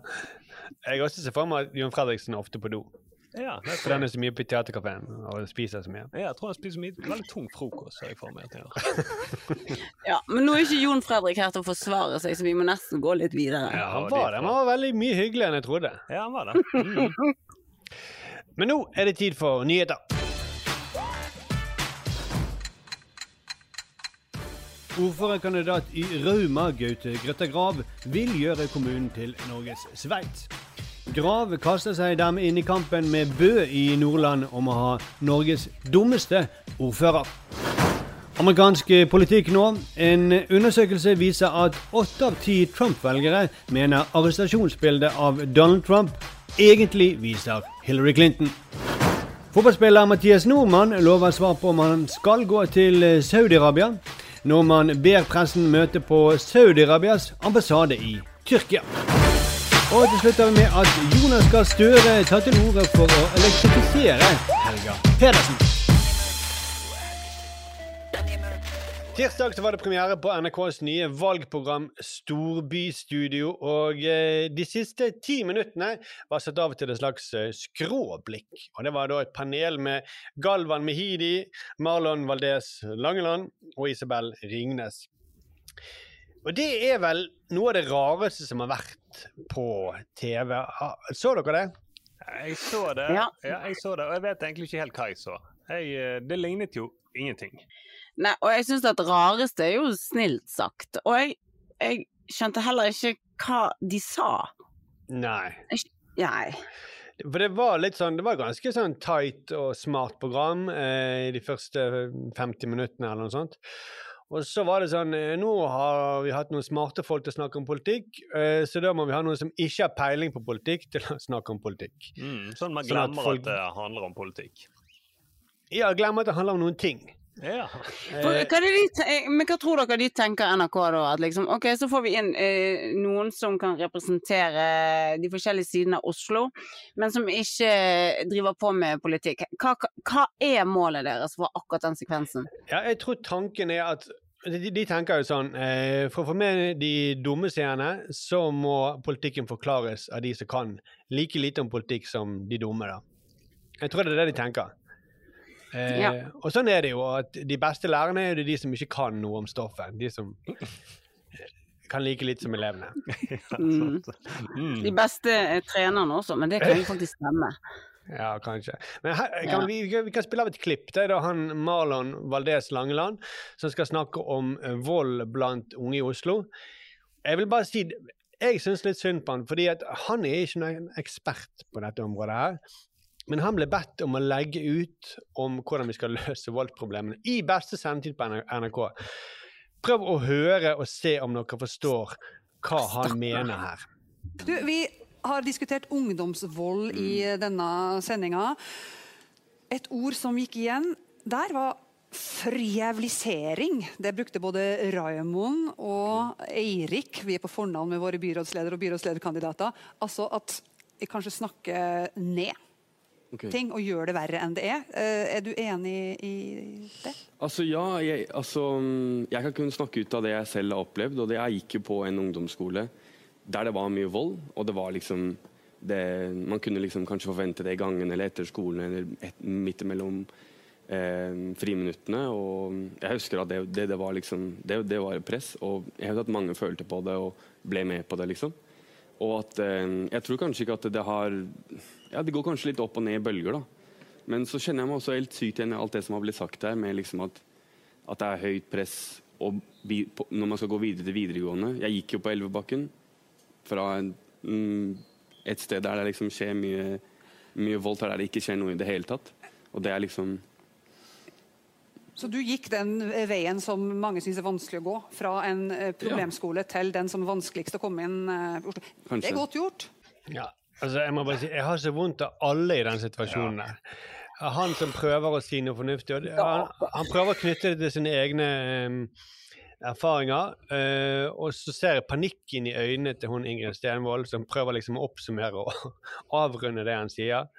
Jeg også ser for meg at Jon Fredriksen er ofte på do. Ja, For tror han er så mye på teaterkafeen og spiser så mye. Ja, jeg tror han spiser mye veldig tung frokost. jeg får med at. Ja, Men nå er ikke Jon Fredrik her til å forsvare seg, så vi må nesten gå litt videre. Ja, han var det. Han var veldig mye hyggeligere enn jeg trodde. Ja, han var det. Mm. Men nå er det tid for nyheter. Ordførerkandidat i Rauma, Gaute Grøtta Grav, vil gjøre kommunen til Norges Sveits. Grav kaster seg dermed inn i kampen med Bø i Nordland om å ha Norges dummeste ordfører. Amerikansk politikk nå. En undersøkelse viser at åtte av ti Trump-velgere mener arrestasjonsbildet av Donald Trump egentlig viser Hillary Clinton. Fotballspiller Mathias Nordmann lover svar på om han skal gå til Saudi-Arabia. Nordmann ber pressen møte på Saudi-Arabias ambassade i Tyrkia. Og til slutt har vi med at Jonas Gahr Støre tar til orde for å elektrifisere Helga Pedersen. Tirsdag så var det premiere på NRKs nye valgprogram Storbystudio. Og eh, de siste ti minuttene var satt av til et slags eh, skråblikk. Og det var da et panel med Galvan Mehidi, Marlon Valdez Langeland og Isabel Ringnes. Og det er vel noe av det rareste som har vært på TV. Ah, Så dere det? Jeg så det, Ja. jeg så det, og jeg vet egentlig ikke helt hva jeg så. Jeg, eh, det lignet jo ingenting. Nei, og jeg syns at rareste er jo snilt sagt. Og jeg, jeg skjønte heller ikke hva de sa. Nei. Nei. For det var litt sånn, det var ganske sånn tight og smart program eh, i de første 50 minuttene eller noe sånt. Og så var det sånn eh, Nå har vi hatt noen smarte folk til å snakke om politikk, eh, så da må vi ha noen som ikke har peiling på politikk, til å snakke om politikk. Mm, sånn man Sånn at glemmer folk- at det handler om politikk. Ja, glemmer at det handler om noen ting. Ja. For, de, eh, men hva tror dere de tenker NRK da? At liksom, ok, så får vi inn eh, noen som kan representere de forskjellige sidene av Oslo, men som ikke driver på med politikk. Hva, hva er målet deres for akkurat den sekvensen? Ja, jeg tror tanken er at de, de tenker jo sånn eh, For å få med de dumme seerne, så må politikken forklares av de som kan like lite om politikk som de dumme, da. Jeg tror det er det de tenker. Eh, Ja. Og sånn er det jo, at de beste lærerne er jo de som ikke kan noe om stoffet. De som kan like litt som elevene. Mm. Mm. De beste er trenerne også, men det kan jo faktisk stemme. Ja, kanskje. Men her, Ja. vi, vi kan spille av et klipp. Det er da han Marlon Valdez Langeland som skal snakke om eh, vold blant unge i Oslo. Jeg vil bare si jeg syns litt synd på han, fordi at han er ikke noen ekspert på dette området her. Men han ble bedt om å legge ut om hvordan vi skal løse voldsproblemene i beste sendetid på NRK. Prøv å høre og se om dere forstår hva han mener her. Du, vi har diskutert ungdomsvold i denne sendinga. Et ord som gikk igjen der, var Frjævlisering. Det brukte både Raymond og Eirik. Vi er på fornavn med våre byrådsledere og byrådslederkandidater. Altså at vi kanskje snakker ned Ok. ting og gjør det verre enn det er. Eh, er du enig i det? Altså ja, jeg, altså, mm, jeg kan kun snakke ut av det jeg selv har opplevd. og det, Jeg gikk jo på en ungdomsskole der det var mye vold. og det var liksom det, Man kunne liksom kanskje forvente det i gangen eller etter skolen eller et, midt imellom eh, friminuttene. og Jeg husker at det, det, det var liksom det, det var press. og Jeg vet at mange følte på det og ble med på det. liksom. Og at eh, Jeg tror kanskje ikke at det har Ja, det går kanskje litt opp og ned i bølger, da. Men så kjenner jeg meg også helt sykt igjen i alt det som har blitt sagt her, med liksom at, at det er høyt press og vi, på, når man skal gå videre til videregående. Jeg gikk jo på Elvebakken fra en, mm, et sted der det liksom skjer mye, mye vold, der det ikke skjer noe i det hele tatt. Og det er liksom Så du gikk den veien som mange syns er vanskelig å gå, fra en eh, problemskole til den som er vanskeligst å komme inn eh, på Oslo. Det er godt gjort. Ja, altså jeg må bare si, jeg har så vondt av alle i den situasjonen der. Han som prøver å si noe fornuftig, det, han, han prøver å knytte det til sine egne um, erfaringer, Uh, og så ser jeg panikken i øynene til hun Ingrid Stenvold, som prøver liksom å oppsummere og avrunde det han sier,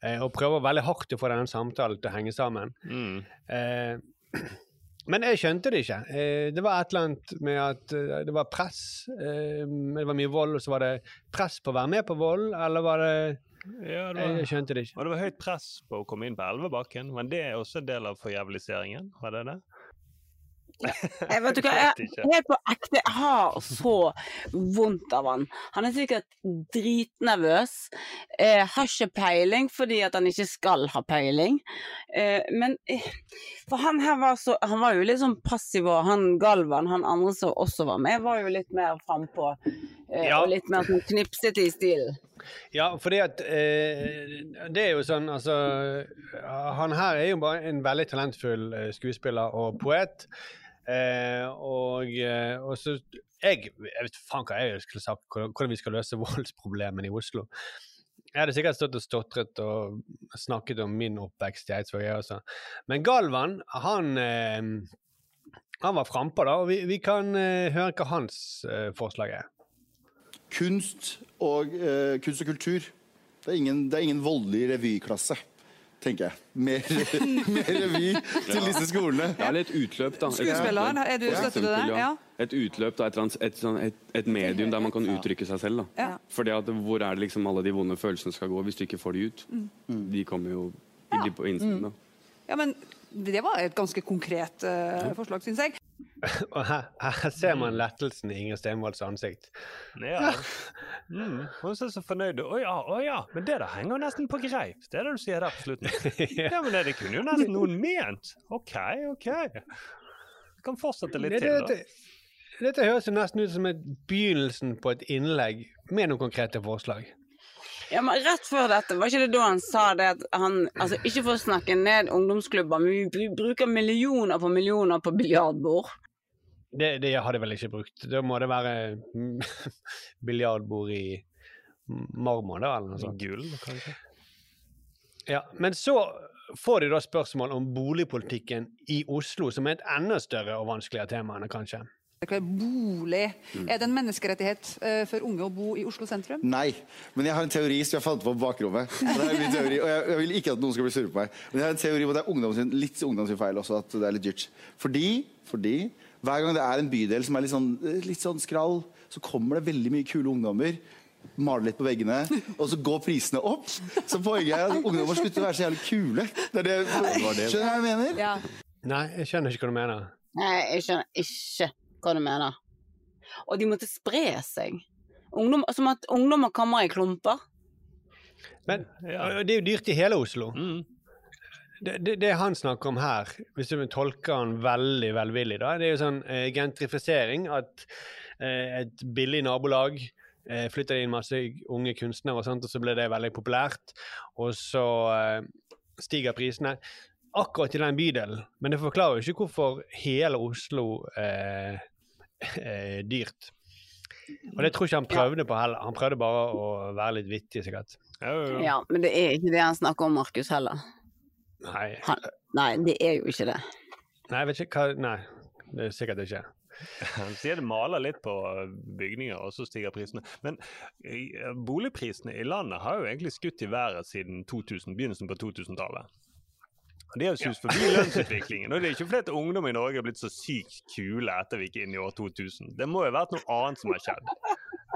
Uh, og prøver veldig hardt å få denne samtalen til å henge sammen. Mm. Eh, men jeg skjønte det ikke. Eh, det var et eller annet med at eh, det var press. Eh, det var mye vold, og så var det press på å være med på vold, eller var det Ja, det Jeg skjønte det ikke. og det var høyt press på å komme inn på Elvebakken, men det er også en del av forjævliseringen? Var det det? Jeg vet ikke, jeg, helt på ekte, jeg har så vondt av han. Han er sikkert dritnervøs. Eh, har ikke peiling fordi at han ikke skal ha peiling. Eh, men eh, for han her var så Han var jo litt sånn passiv, og han Galvan, han andre som også var med, var jo litt mer frampå. Eh, Ja. Og litt mer sånn knipsete i stilen. Ja, fordi at eh, Det er jo sånn, altså Han her er jo bare en veldig talentfull eh, skuespiller og poet. Eh, og, eh, og så jeg, jeg vet faen hva jeg skulle sagt, hvordan vi skal løse voldsproblemene i Oslo. Jeg hadde sikkert stått og stotret og snakket om min oppvekst i Eidsvåg. Men Galvan, han eh, han var frampå, da, og vi, vi kan eh, høre hva hans forslag er. Kunst og, kunst og kultur. Det er, ingen, det er ingen voldelig revyklasse, tenker jeg. Mer, mer revy til disse skolene. Ja, eller et utløp, da. Skuespilleren, er du- støtter du det? Ja. Et utløp, da, et, et, sånn- et, et medium der man kan uttrykke seg selv. Da. Ja. Fordi at Hvor er det liksom alle de vonde følelsene skal gå hvis du ikke får de ut? Mm. De kommer jo De blir på innsiden, da. Ja, men det var et ganske konkret uh, forslag, syns jeg. Og her, her ser man lettelsen i Inger Stenvolds ansikt. Ja. Mm, hun ser så fornøyd ut. Å ja, å ja, men det der henger nesten på greip. Det er det du sier der på slutten. Ja, men det, det kunne jo nesten noen ment. OK, OK. Vi kan fortsette litt til, da. Dette, dette høres jo nesten ut som et begynnelsen på et innlegg med noen konkrete forslag. Ja, men Rett før dette, var ikke det da han sa det at han altså Ikke for å snakke ned ungdomsklubber, men vi bruker millioner på millioner på biljardbord. Det, det hadde jeg vel ikke brukt. Da må det være mm, biljardbord i marmor, da, eller noe sånt. Gull, kanskje? Ja, men så får de da spørsmål om boligpolitikken i Oslo, som er et enda større og vanskeligere tema enn det kanskje. Bolig. Er det en menneskerettighet eh, for unge å bo i Oslo sentrum? Nei, men jeg har en teori som jeg fant på på bakrommet. Og, det er min teori, og jeg, jeg vil ikke at noen skal bli sure på meg. Men jeg har en teori på at det er ungdom sin, litt ungdom sin feil også, at det er litt dyrt. Fordi, fordi hver gang det er en bydel som er litt sånn, litt sånn skrall, så kommer det veldig mye kule ungdommer. Maler litt på veggene, og så går prisene opp. Så poenget er at ungdommer slutter å være så jævlig kule. Det er det, skjønner du hva jeg mener? Nei, jeg skjønner ikke hva du mener. Nei, jeg skjønner ikke hva du mener. Og de måtte spre seg. Ungdom, som at ungdommer kommer i klumper. Men det er jo dyrt i hele Oslo. Det, det, det han snakker om her, hvis du tolker han veldig velvillig, da, det er jo sånn eh, gentrifisering. At eh, et billig nabolag eh, flytter det inn masse unge kunstnere, og, sånt, og så blir det veldig populært. Og så eh, stiger prisene akkurat i den bydelen. Men det forklarer jo ikke hvorfor hele Oslo eh, er dyrt. Og det tror ikke han prøvde på heller. Han prøvde bare å være litt vittig, sikkert. Ja, men det er ikke det han snakker om, Markus, heller. Nei. Han, nei, det er jo ikke det. Nei, jeg vet ikke hva Nei, det er sikkert ikke. Han sier det maler litt på bygninger, og så stiger prisene. Men eh, boligprisene i landet har jo egentlig skutt i været siden 2000, begynnelsen på 2000-tallet. Og Det er jo sus forbi lønnsutviklingen. Og det er ikke fordi ungdom i Norge er blitt så sykt kule etter vi gikk inn i år 2000. Det må jo ha vært noe annet som har skjedd.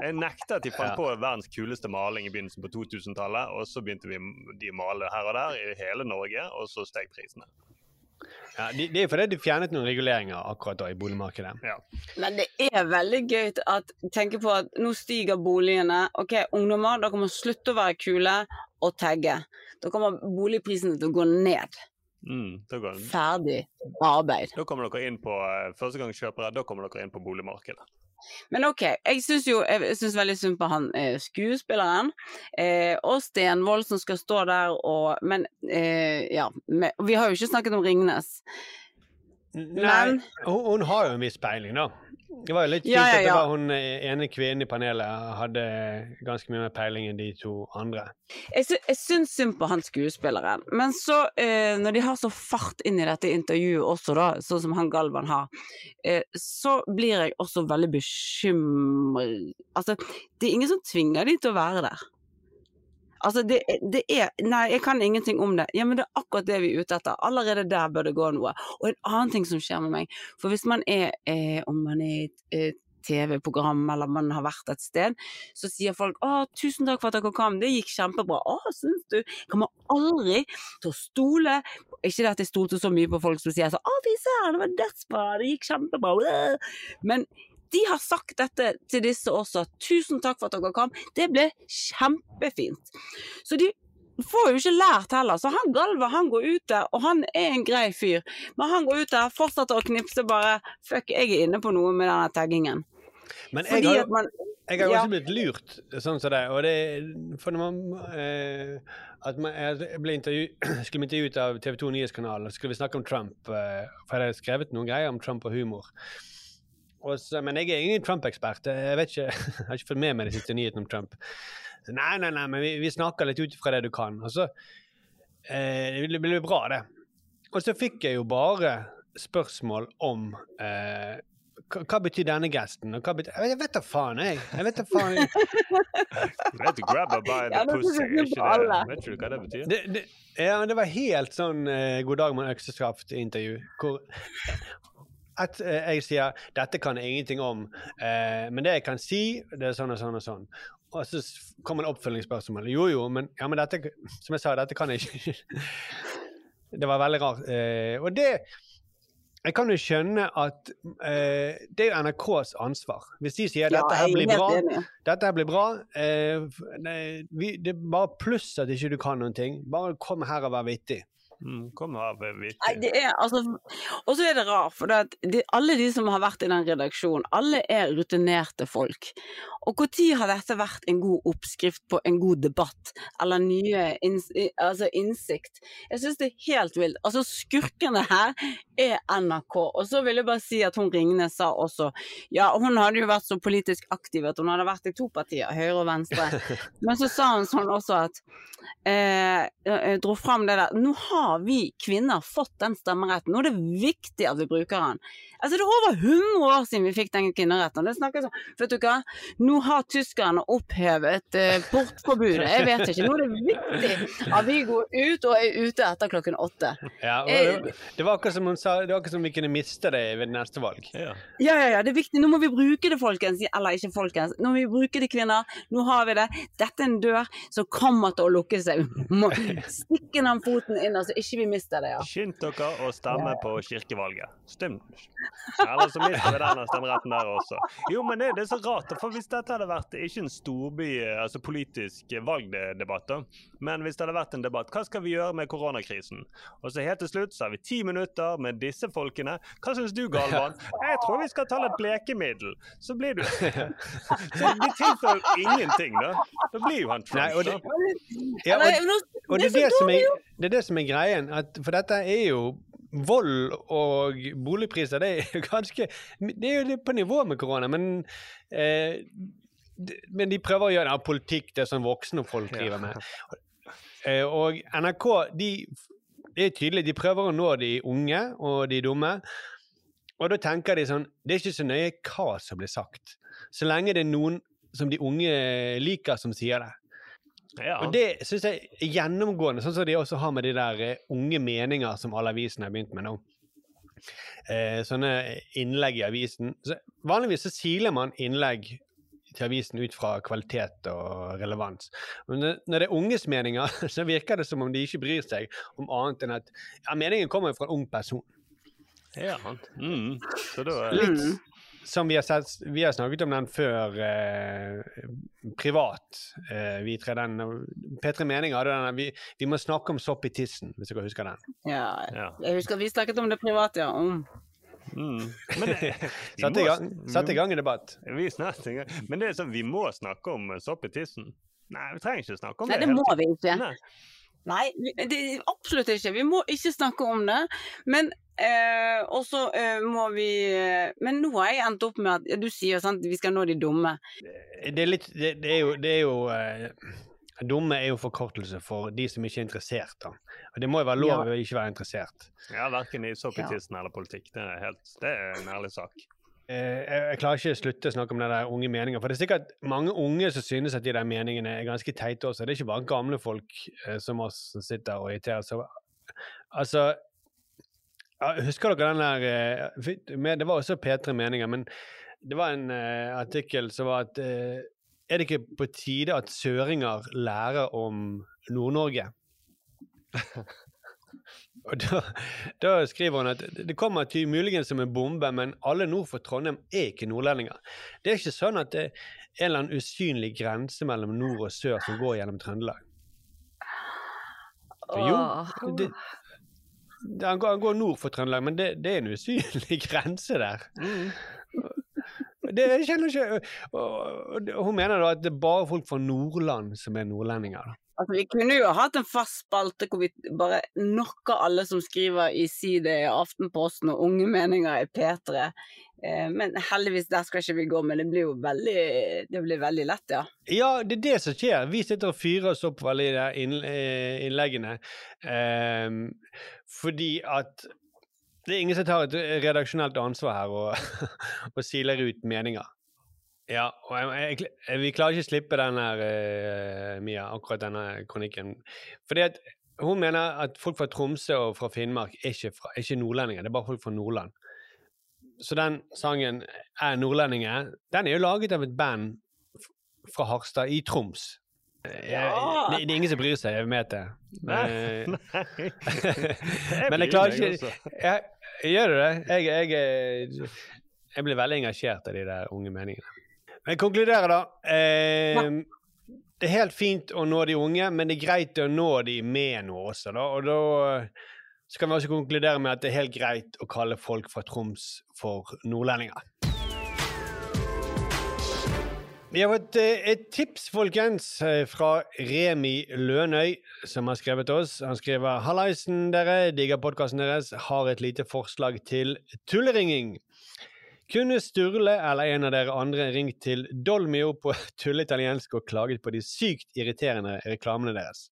Jeg nekter at de fant Ja. på verdens kuleste maling i begynnelsen på 2000-tallet, og så begynte vi de å male her og der i hele Norge, og så steg prisene. Ja, de, det er fordi de fjernet noen reguleringer akkurat da i boligmarkedet. Men det er veldig gøy at tenke på at nå stiger boligene. Ok, ungdommer, dere må slutte å være kule og tagge. Da kommer boligprisene til å gå ned. Mm, da, går, Ferdig arbeid. da kommer dere inn på eh, førstegangskjøpere, da kommer dere inn på boligmarkedet. Men ok, jeg syns jo jeg synes veldig synd på han eh, skuespilleren. Eh, og Stenvold som skal stå der og Men eh, ja. Vi har jo ikke snakket om Ringnes. Nei, hun, hun har jo en viss peiling, da. Det var jo litt fint Ja, ja, at det ja. var hun eh, ene kvinnen i panelet hadde ganske mye mer peiling enn de to andre. Jeg, sy jeg syns synd på han skuespilleren, men så, eh, når de har så fart inn i dette intervjuet også, da, sånn som han Galvan har, eh, så blir jeg også veldig bekymret Altså, det er ingen som tvinger de til å være der. Altså, det, det er Nei, jeg kan ingenting om det. Ja, men det er akkurat det vi er ute etter. Allerede der bør det gå noe. Og en annen ting som skjer med meg, for hvis man er eh, Om man er i et TV-program eller man har vært et sted, så sier folk 'Å, tusen takk for at dere kom, det gikk kjempebra'. 'Å, syns du?' Kommer aldri til å stole ikke det at jeg stolte så mye på folk som sier sånn 'Å, fy søren, det var dødsbra, det gikk kjempebra', øh». men de har sagt dette til disse også. 'Tusen takk for at dere kom'. Det ble kjempefint. Så de får jo ikke lært heller. Så han Galva han går ut der, og han er en grei fyr. Men han går ut der, fortsetter å knipse bare 'fuck, jeg er inne på noe med denne taggingen'. Men jeg har, man jeg har jo Ja. også blitt lurt sånn som det. Og det for når man, eh, at man, jeg ble intervju, skulle bli intervjuet av TV 2 Nyhetskanal, og skulle vi snakke om Trump. Eh, for jeg hadde skrevet noen greier om Trump og humor. Men jeg er ingen Trump-ekspert. Jeg vet ikke, jeg har ikke fått med meg de siste nyhetene om Trump. Så, nei, nei, nei, men vi, vi snakker litt ut ifra det du kan. Og så eh, det blir bra, det. Og så fikk jeg jo bare spørsmål om eh, hva, hva betyr denne gesten? Og hva betyr, jeg vet da faen, jeg. jeg vet da faen. Vet grab her by the pussy, jeg ikke det? Vet du hva det betyr? Det, det, ja, men det var helt sånn eh, God dag med økseskaft-intervju. At eh, jeg sier 'dette kan jeg ingenting om', eh, men det jeg kan si, det er sånn og sånn og sånn. Og så kommer en oppfølgingsspørsmål. Jo, jo, men, ja, men dette Som jeg sa, dette kan jeg ikke. Det var veldig rart. Eh, og det Jeg kan jo skjønne at eh, det er jo NRKs ansvar. Hvis de sier 'dette her er blir bra', dette her blir bra. Vi, det er bare pluss at ikke du kan noen ting. Bare kom her og vær vittig. Mm, her og. Nei, det er altså Og så er det rart, for det de, alle de som har vært i den redaksjonen, alle er rutinerte folk. Og når har dette vært en god oppskrift på en god debatt, eller nye inns, altså innsikt? Jeg syns det er helt vilt. Altså, skurkene her er NRK. Og så vil jeg bare si at hun Ringnes sa også Ja, hun hadde jo vært så politisk aktiv at hun hadde vært i to partier, Høyre og Venstre. Men så sa hun sånn også at eh, jeg dro fram det der Nå har vi kvinner fått den stemmeretten, nå er det viktig at vi bruker den. Altså Det er over 100 år siden vi fikk den kvinneretten. Det snakkes om, vet du hva, Nå har tyskerne opphevet eh, portforbudet. Jeg vet ikke. Nå er det viktig at vi går ut og er ute etter klokken åtte. Ja, det, det var akkurat som hun sa, det var akkurat som vi kunne miste det ved neste valg. Ja, ja, ja, det er viktig. Nå må vi bruke det, folkens. Eller ikke folkens. Nå må vi bruke det, kvinner. Nå har vi det. Dette er en dør som kommer til å lukke seg. Stikke den foten inn, så ikke vi mister det. ja. Skynd dere å stemme på kirkevalget. Stem. Eller så mister vi denne stemmeretten der også. Jo, men det, det er så rart, for hvis dette hadde vært ikke en storby, altså politisk valgdebatt, da, men hvis det hadde vært en debatt, hva skal vi gjøre med koronakrisen? Og så helt til slutt så har vi ti minutter med disse folkene. Hva syns du, Galvan? Jeg tror vi skal ta litt blekemiddel. Så blir du Så de tilfører ingenting, da. Da blir jo han Trump, Nei, og det- da. Ja, og, og det, er det som er, det er det som er greien. At, for dette er jo Vold og boligpriser, det er jo ganske Det er jo litt på nivå med korona, men eh, Men de prøver å gjøre det av politikk, det sånn voksne folk driver med. Eh, og NRK, de Det er tydelig, de prøver å nå de unge og de dumme. Og da tenker de sånn Det er ikke så nøye hva som blir sagt, så lenge det er noen som de unge liker, som sier det. Ja. Og det syns jeg er gjennomgående, sånn som de også har med de der eh, unge meninger som alle avisene har begynt med nå. Eh, sånne innlegg i avisen. Så vanligvis så siler man innlegg til avisen ut fra kvalitet og relevans. Men når- når det er unges meninger, så virker det som om de ikke bryr seg om annet enn at ja, meningen kommer jo fra en ung person. Ja, mm. Så da er... Litt som vi har, sett, vi har snakket om den før eh, privat, eh, vi tre. Den, P3 Mening hadde den vi, vi må snakke om sopp i tissen, hvis dere husker den. Ja, jeg husker vi snakket om det privat, ja. Mm. Mm. Men det, i satte i gang en debatt. Vi gang. Men det er sånn, vi må snakke om sopp i tissen. Nei, vi trenger ikke snakke om Nei, det. det må vi ikke. Nei. Nei, det, absolutt ikke. Vi må ikke snakke om det. Men eh, også eh, må vi eh, Men nå har jeg endt opp med at ja, du sier sant, vi skal nå de dumme. Det er litt Det, det er jo, det er jo eh, Dumme er jo forkortelse for de som ikke er interessert. Da. Og det må jo være lov Ja. å ikke være interessert. Ja, verken i sopp Ja. eller politikk. Det er, helt, det er en ærlig sak. Eh, jeg, klarer ikke å slutte å snakke om det der unge meninger. For det er sikkert mange unge som synes at de der meningene er ganske teite også. Det er ikke bare gamle folk eh, som oss som sitter og irriterer seg. Altså Husker dere den der eh, Det var også P3 Meninger, men det var en artikkel som var at Er det ikke på tide at søringer lærer om Nord-Norge? Og da, da skriver hun at det kommer til muligens som en bombe, men alle nord for Trondheim er ikke nordlendinger. Det er ikke sånn at det er en eller annen usynlig grense mellom nord og sør som går gjennom Trøndelag. Jo, det, det, han, går, han går nord for Trøndelag, men det, det er en usynlig grense der. Det, jeg kjenner ikke og, og, og Hun mener da at det er bare folk fra Nordland som er nordlendinger. da. Altså, vi kunne jo hatt en fast spalte hvor vi bare knocker alle som skriver i Side, i Aftenposten og Unge meninger i P3. Eh, men heldigvis, der skal ikke vi gå, men det blir jo veldig, det blir veldig lett, ja. Ja, det er det som skjer. Vi sitter og fyrer oss opp veldig i de eh, innleggene. Ehm, fordi at det er ingen som tar et redaksjonelt ansvar her og, og siler ut meninger. Ja, og jeg, jeg, jeg, vi klarer ikke å slippe den her, uh, Mia, akkurat denne kronikken. Fordi at hun mener at folk fra Tromsø og fra Finnmark er ikke, fra, er ikke nordlendinger, det er bare folk fra Nordland. Så den sangen er nordlendinger. Den er jo laget av et band fra Harstad i Troms. Ja! Jeg, det, det er ingen som bryr seg, jeg vet det. Men, men jeg klarer ikke jeg, Gjør du det? Jeg, jeg, jeg blir veldig engasjert av de der unge meningene. Men konkluderer, da. Eh, det er helt fint å nå de unge, men det er greit å nå de med noe også. Da. Og da så kan vi også konkludere med at det er helt greit å kalle folk fra Troms for nordlendinger. Vi har fått eh, et tips, folkens, eh, fra Remi Lønøy, som har skrevet oss. Han skriver Hallaisen, dere. Digger podkasten deres. Har et lite forslag til tulleringing. Kunne Sturle eller en av dere andre ringt til Dolmio på tulleitaliensk og klaget på de sykt irriterende reklamene deres?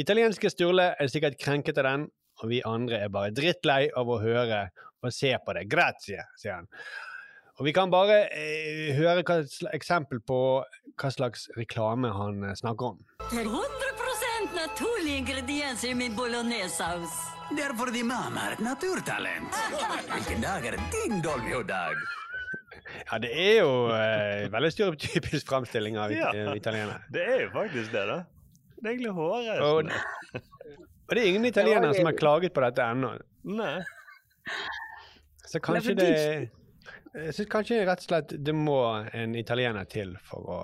Italienske Sturle er sikkert krenket av den, og vi andre er bare drittlei av å høre og se på det. Grazie, sier han. Og vi kan bare eh, høre hva eksempel på hva slags reklame han eh, snakker om. Det er 100 naturlige ingredienser i min bolognesaus. Det er fordi mamma er et naturtalent. Hvilken dag er din Dolmio-dag? Ja, det er jo eh, veldig stereotypisk framstilling av it Ja. italienere. Det er jo faktisk det, da. Det er egentlig Og, hårreisende. og det er ingen italienere som har klaget på dette ennå. Nei. Så kanskje fordi- det Jeg syns kanskje rett og slett det må en italiener til for å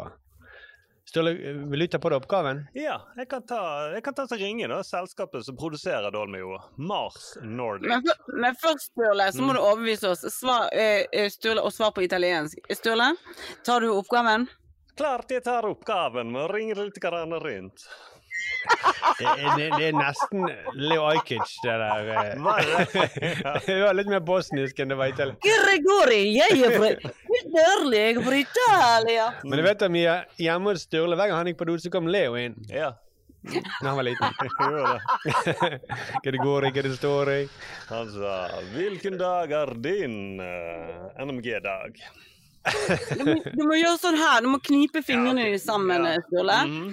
Sturle, vil du ta på deg oppgaven? Ja, jeg kan ta, jeg kan ta til ringe da, selskapet som produserer Dolmio. Mars Nordic. Men, for, men først, Sturle, så må Mm. du overbevise oss. Svar, eh, eh, Sturle, og svar på italiensk. Sturle, tar du oppgaven? Klart jeg tar oppgaven med å ringe litt rundt. Det, er- det, det er nesten Leo Ajkic, det der. eh. Det var litt mer bosnisk enn det var italiensk. Gregori, jeg er fra jeg er fra Italia. Men du vet da, Mia, hjemme hos Sturle, hver gang han gikk på do, så kom Leo inn. Ja. Da han var liten. Gregori, det. Hva det går i, hva det i. Han sa 'Hvilken dag er din uh, NMG-dag?' Du må, du må gjøre sånn her, du må knipe fingrene sammen, Sturle. Mhm.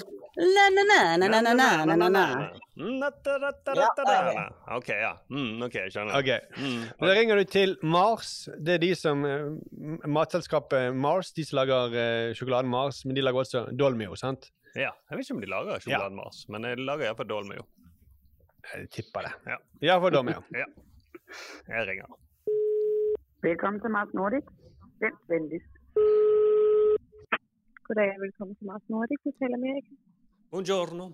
OK, ja. Mm, ok, jeg skjønner. Okay. Mm, okay. Da ringer du til Mars. Det er de som eh, Matselskapet Mars, de som lager eh, uh, sjokoladen Mars, men de lager også Dolmio, sant? Ja. Jeg vet ikke om de lager sjokoladen Mars, men de lager iallfall Dolmio. Jeg tipper det. Ja, iallfall Dolmio. ja. Jeg ringer. Velkommen til Mars Nordic. Vent vennligst. Goddag og velkommen til Mars Nordic Hotel Amerika. Buongiorno.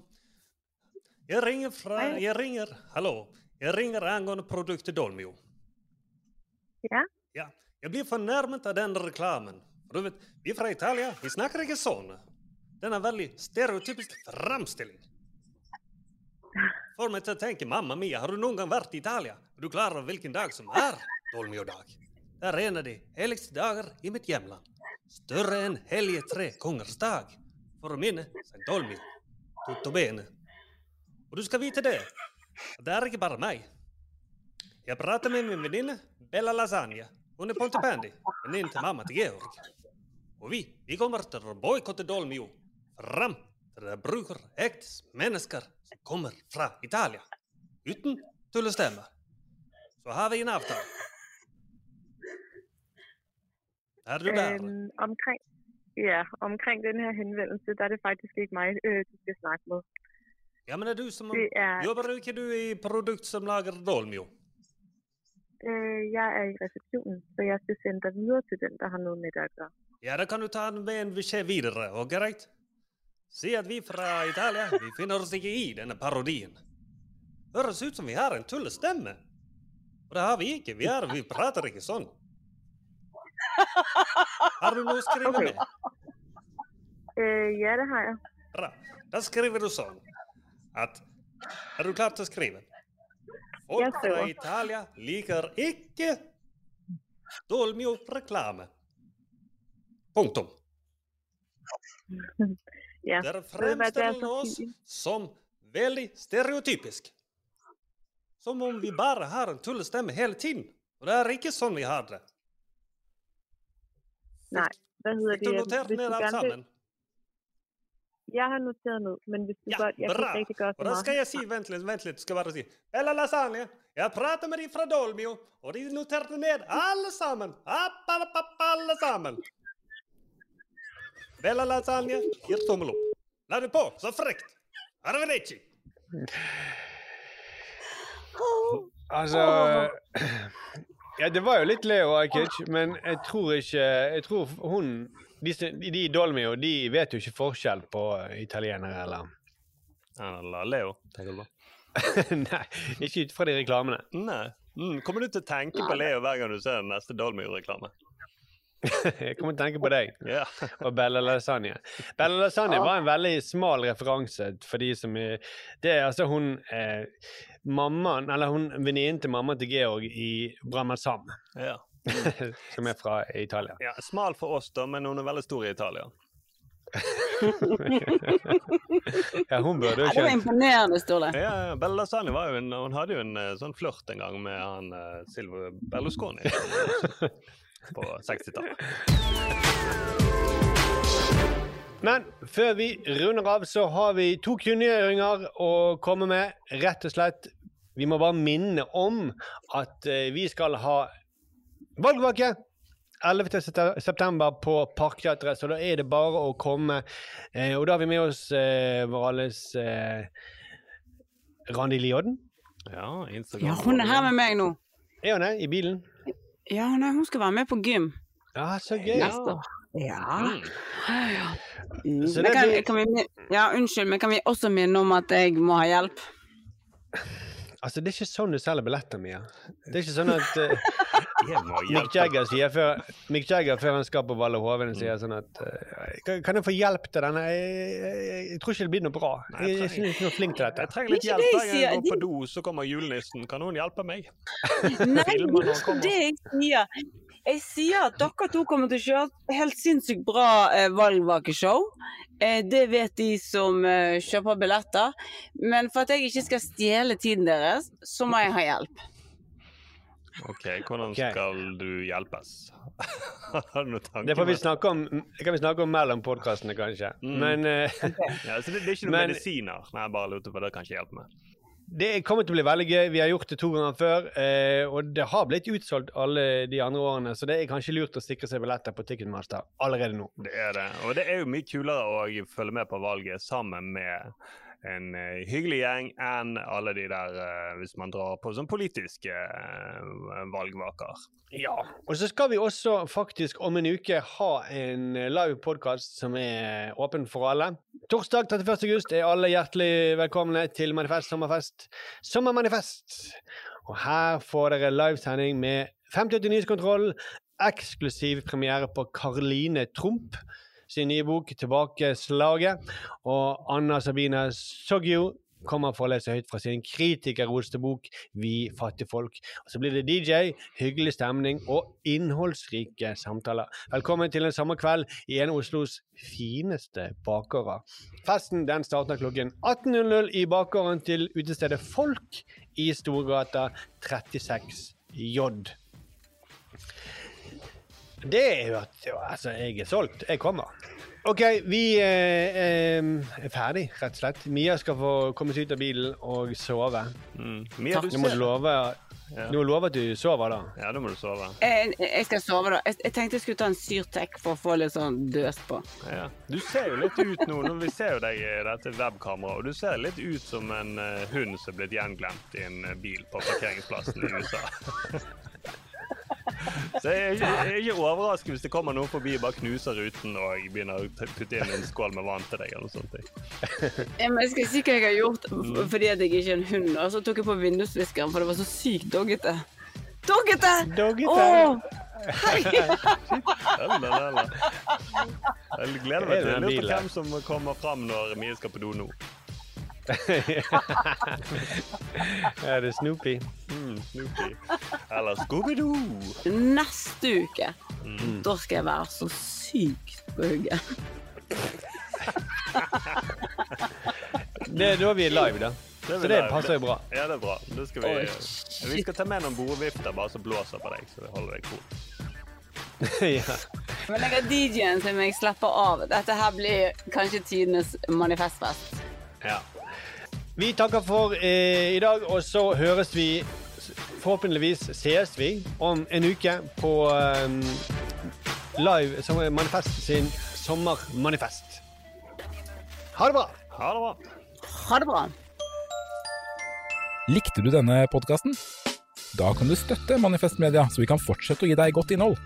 Jeg ringer fra Jeg ringer Hallo. Jeg ringer angående produktet Dolmio. Ja? Ja. Jeg blir fornærmet av den reklamen. Du vet, vi fra Italia vi snakker ikke sånn. Den er veldig stereotypisk framstilling. Får meg til å tenke mamma mia, har du noen gang vært i Italia? Du klar over hvilken dag som er Dolmio-dag? Det er en av de helligste dager i mitt hjemland. Større enn hellige tre kongers dag. For å minne St. Dolmio. Tutto bene. Og du skal vite det, det er ikke bare meg. Jeg prater med min venninne Bella Lasagna. Hun er Pontependi, venninnen til mamma til Georg. Og vi, vi kommer til å boikotte Dolmio fram til det bruker ekte mennesker som kommer fra Italia. Uten tullestemmer. Så har vi en avtale. Er du der? Um, omkring, ja, omkring den her henvendelse, der er det faktisk ikke meg øh, du skal snakke med. Ja, men er du som Det er- Jobber ikke du i produkt som lager dolmio? Øh, jeg er i resepsjonen, så jeg skal sende deg videre til den der har noe med det å gjøre. Ja, da kan du ta den med en beskjed videre, og greit? Si at vi fra Italia, vi finner oss ikke i denne parodien. Høres ut som vi har en tullestemme. Og det har vi ikke. Vi, er, vi prater ikke sånn. Har du noe å skrive okay. med? Uh, ja, det har jeg. Bra. Da skriver du sånn at Er du klar til å skrive? Folk fra. Italia liker ikke dolmio-reklame. Punktum. Ja. Dere er fremstiller oss som veldig stereotypisk. Som om vi bare har en tullestemme hele tiden. Og det er ikke sånn vi har det. Nei, hva hedder Fikk du det? notert noteret ned du alt vil- sammen? Jeg har noteret ned, men hvis du godt, jeg kan ikke gøre så meget. Og da skal jeg si Vent litt, vent lidt, Skal bare si Eller Lasagne, jeg prater med de fra Dolmio, og de noterte ned alle sammen. App, app, app, alle sammen. Bella Lasagne gir tommel opp. La det på, så frekt! Arrivederci! Altså Ja, det var jo litt Leo Ajkic, men jeg tror ikke Jeg tror hun De, de i Dolmio de vet jo ikke forskjell på italienere, eller Eller Leo, tenker du på? Nei, ikke ut fra de reklamene. Nei. Mm, kommer du til å tenke på Leo hver gang du ser den neste Dolmio-reklame? Jeg kommer til å tenke på deg yeah. og Bella Lasagne. Bella Lasagne ah. var en veldig smal referanse for de som er Det er altså hun eh, Mammaen, eller hun venninnen til mammaen til Georg i Brahmasam, Ja. som er fra Italia. ja. Smal for oss, da, men hun er veldig stor i Italia. Ja, hun burde jo Ja, det var imponerende, Ståle. Ja, ja, Bella Lasagne var jo en, hun hadde jo en eh, sånn flørt en gang med han uh, Silvio Berlusconi på 60-tallet. Men før vi runder av, så har vi to kunngjøringer å komme med. Rett og slett, vi må bare minne om at eh, vi skal ha valgvake 11. september på Parkteatret, så da er det bare å komme. Eh, og da har vi med oss eh, vår alles eh, Randi Lioden. Ja, Instagram. Ja, hun er her med meg nå. Er hun det? I bilen? Ja, nei, hun skal være med på gym. Ja, så gøy. Neste år. Ja. Mm. Så Men kan, kan vi, ja, unnskyld, men kan vi også minne om at jeg må ha hjelp? Altså, det er ikke sånn du selger billetter, Mia. Det er ikke sånn at eh, Mick. Jagger sier før, Mick Jagger før han skal på Valle Hovin, sier sånn at eh, kan, jeg få hjelp til denne? Jeg, jeg, jeg tror ikke det blir noe bra. Jeg, jeg jeg, er ikke noe flink til dette. Jeg trenger litt hjelp hver gang jeg jeg går på do, så kommer julenissen. Kan noen hjelpe meg? Nei, det er ikke det jeg sier. Jeg sier at dere to kommer til å kjøre helt sinnssykt bra eh, valgvakeshow. Eh, det vet de som eh, kjøper billetter. Men for at jeg ikke skal stjele tiden deres, så må jeg ha hjelp. OK, hvordan okay. skal du hjelpes? Har du noen tanker? Det får vi snakke om, det kan vi snakke om mellom podkastene, kanskje. Mm. Men uh, Ja, så det, det er ikke noen Men- medisiner? Nei, jeg bare lurte på det kan ikke hjelpe meg. det kommer til å bli veldig gøy. Vi har gjort det to ganger før, eh, og det har blitt utsolgt alle de andre årene, så det er kanskje lurt å sikre seg billetter på Ticketmaster allerede nå. Det er det. Og det er jo mye kulere å følge med på valget sammen med en eh, hyggelig gjeng enn alle de der eh, hvis man drar på sånn politiske uh, valgvaker. Ja, og så skal vi også faktisk om en uke ha en live podkast som er åpen for alle. Torsdag 31. august er alle hjertelig velkomne til Manifest sommerfest. Sommermanifest! Og her får dere livesending med 5080 Nyhetskontroll, eksklusiv premiere på Karoline Trump sin nye bok 'Tilbakeslaget'. Og Anna Sabina Sogyu kommer for å lese høyt fra sin kritikerroste bok 'Vi fattige folk'. Og så blir det DJ, hyggelig stemning og innholdsrike samtaler. Velkommen til en sommerkveld i en av Oslos fineste bakere. Festen den starter klokken 18.00 i bakgården til utestedet Folk i Storgata 36J. Det er jo at jo, Altså, jeg er solgt. Jeg kommer. OK, vi eh, eh, er ferdig, rett og slett. Mia skal få komme seg ut av bilen og sove. Mm. Mia, du Nå må du love Nå lover at du sover, da. Ja, da må du sove. Jeg, jeg skal sove, da. Jeg, jeg tenkte jeg skulle ta en Syrtec for å få litt sånn døst på. Ja. Du ser jo litt ut nå, når vi ser jo deg i dette webkameraet, og du ser litt ut som en eh, hund som er blitt gjenglemt i en eh, bil på parkeringsplassen i USA. Så jeg jeg er ikke overrasket hvis det kommer noen forbi, bare knuser ruten og begynner å putte inn en skål med vann til deg. eller noe sånt. Ja, men jeg skal si hva jeg har gjort fordi at jeg ikke er en hund. Og så tok jeg på vindusviskeren, for det var så sykt doggete. Doggete! Doggete! Åh! Eller. Jeg gleder meg til å lure på hvem som kommer fram når Mie skal på do nå. Er det Snoopy? Mm, Snoopy. Eller Scooby-Doo. Neste uke, da skal jeg være så sykt på hugget. Det er da vi er live, da. Det Så det live. passer jo bra. Ja, det er bra. Vi, oh, vi skal ta med noen bordvifter bare som blåser på deg, så det holder deg cool. ja. Men jeg har DJ-en som jeg slapper av. Dette her blir kanskje tidenes manifestfest. Ja. Vi takker for eh, i dag, og så høres vi Forhåpentligvis ses vi om en uke på eh, Live som Manifest sin sommermanifest. Ha det bra! Ha det bra. Ha det bra. Likte du denne podkasten? Da kan du støtte Manifest Media, så vi kan fortsette å gi deg godt innhold.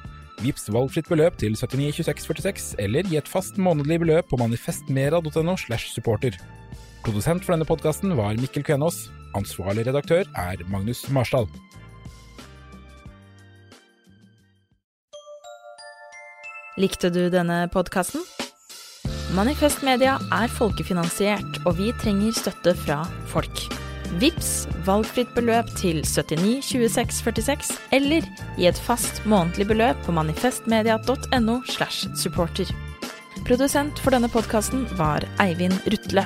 Vips valgfritt beløp til 792646, eller gi et fast månedlig beløp på manifestmera.no slash supporter. Produsent for denne podkasten var Mikkel Kvenås. Ansvarlig redaktør er Magnus Marsdal. Likte du denne podkasten? Manifest Media er folkefinansiert, og vi trenger støtte fra folk. Vips valgfritt beløp til 79 26 46, eller gi et fast månedlig beløp på manifestmedia.no slash supporter. Produsent for denne podkasten var Eivind Rutle.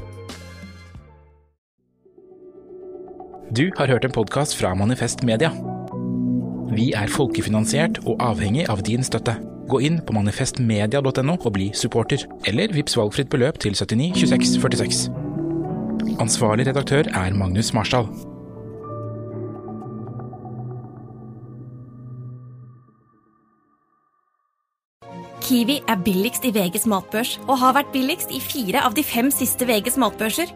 Du har hørt en podkast fra Manifest Media. Vi er folkefinansiert og avhengig av din støtte. Gå inn på manifestmedia.no og bli supporter, eller vips valgfritt beløp til 79 26 46. Ansvarlig redaktør er Magnus Marsdal. Kiwi er billigst i VGs matbørs og har vært billigst i fire av de fem siste VGs matbørser.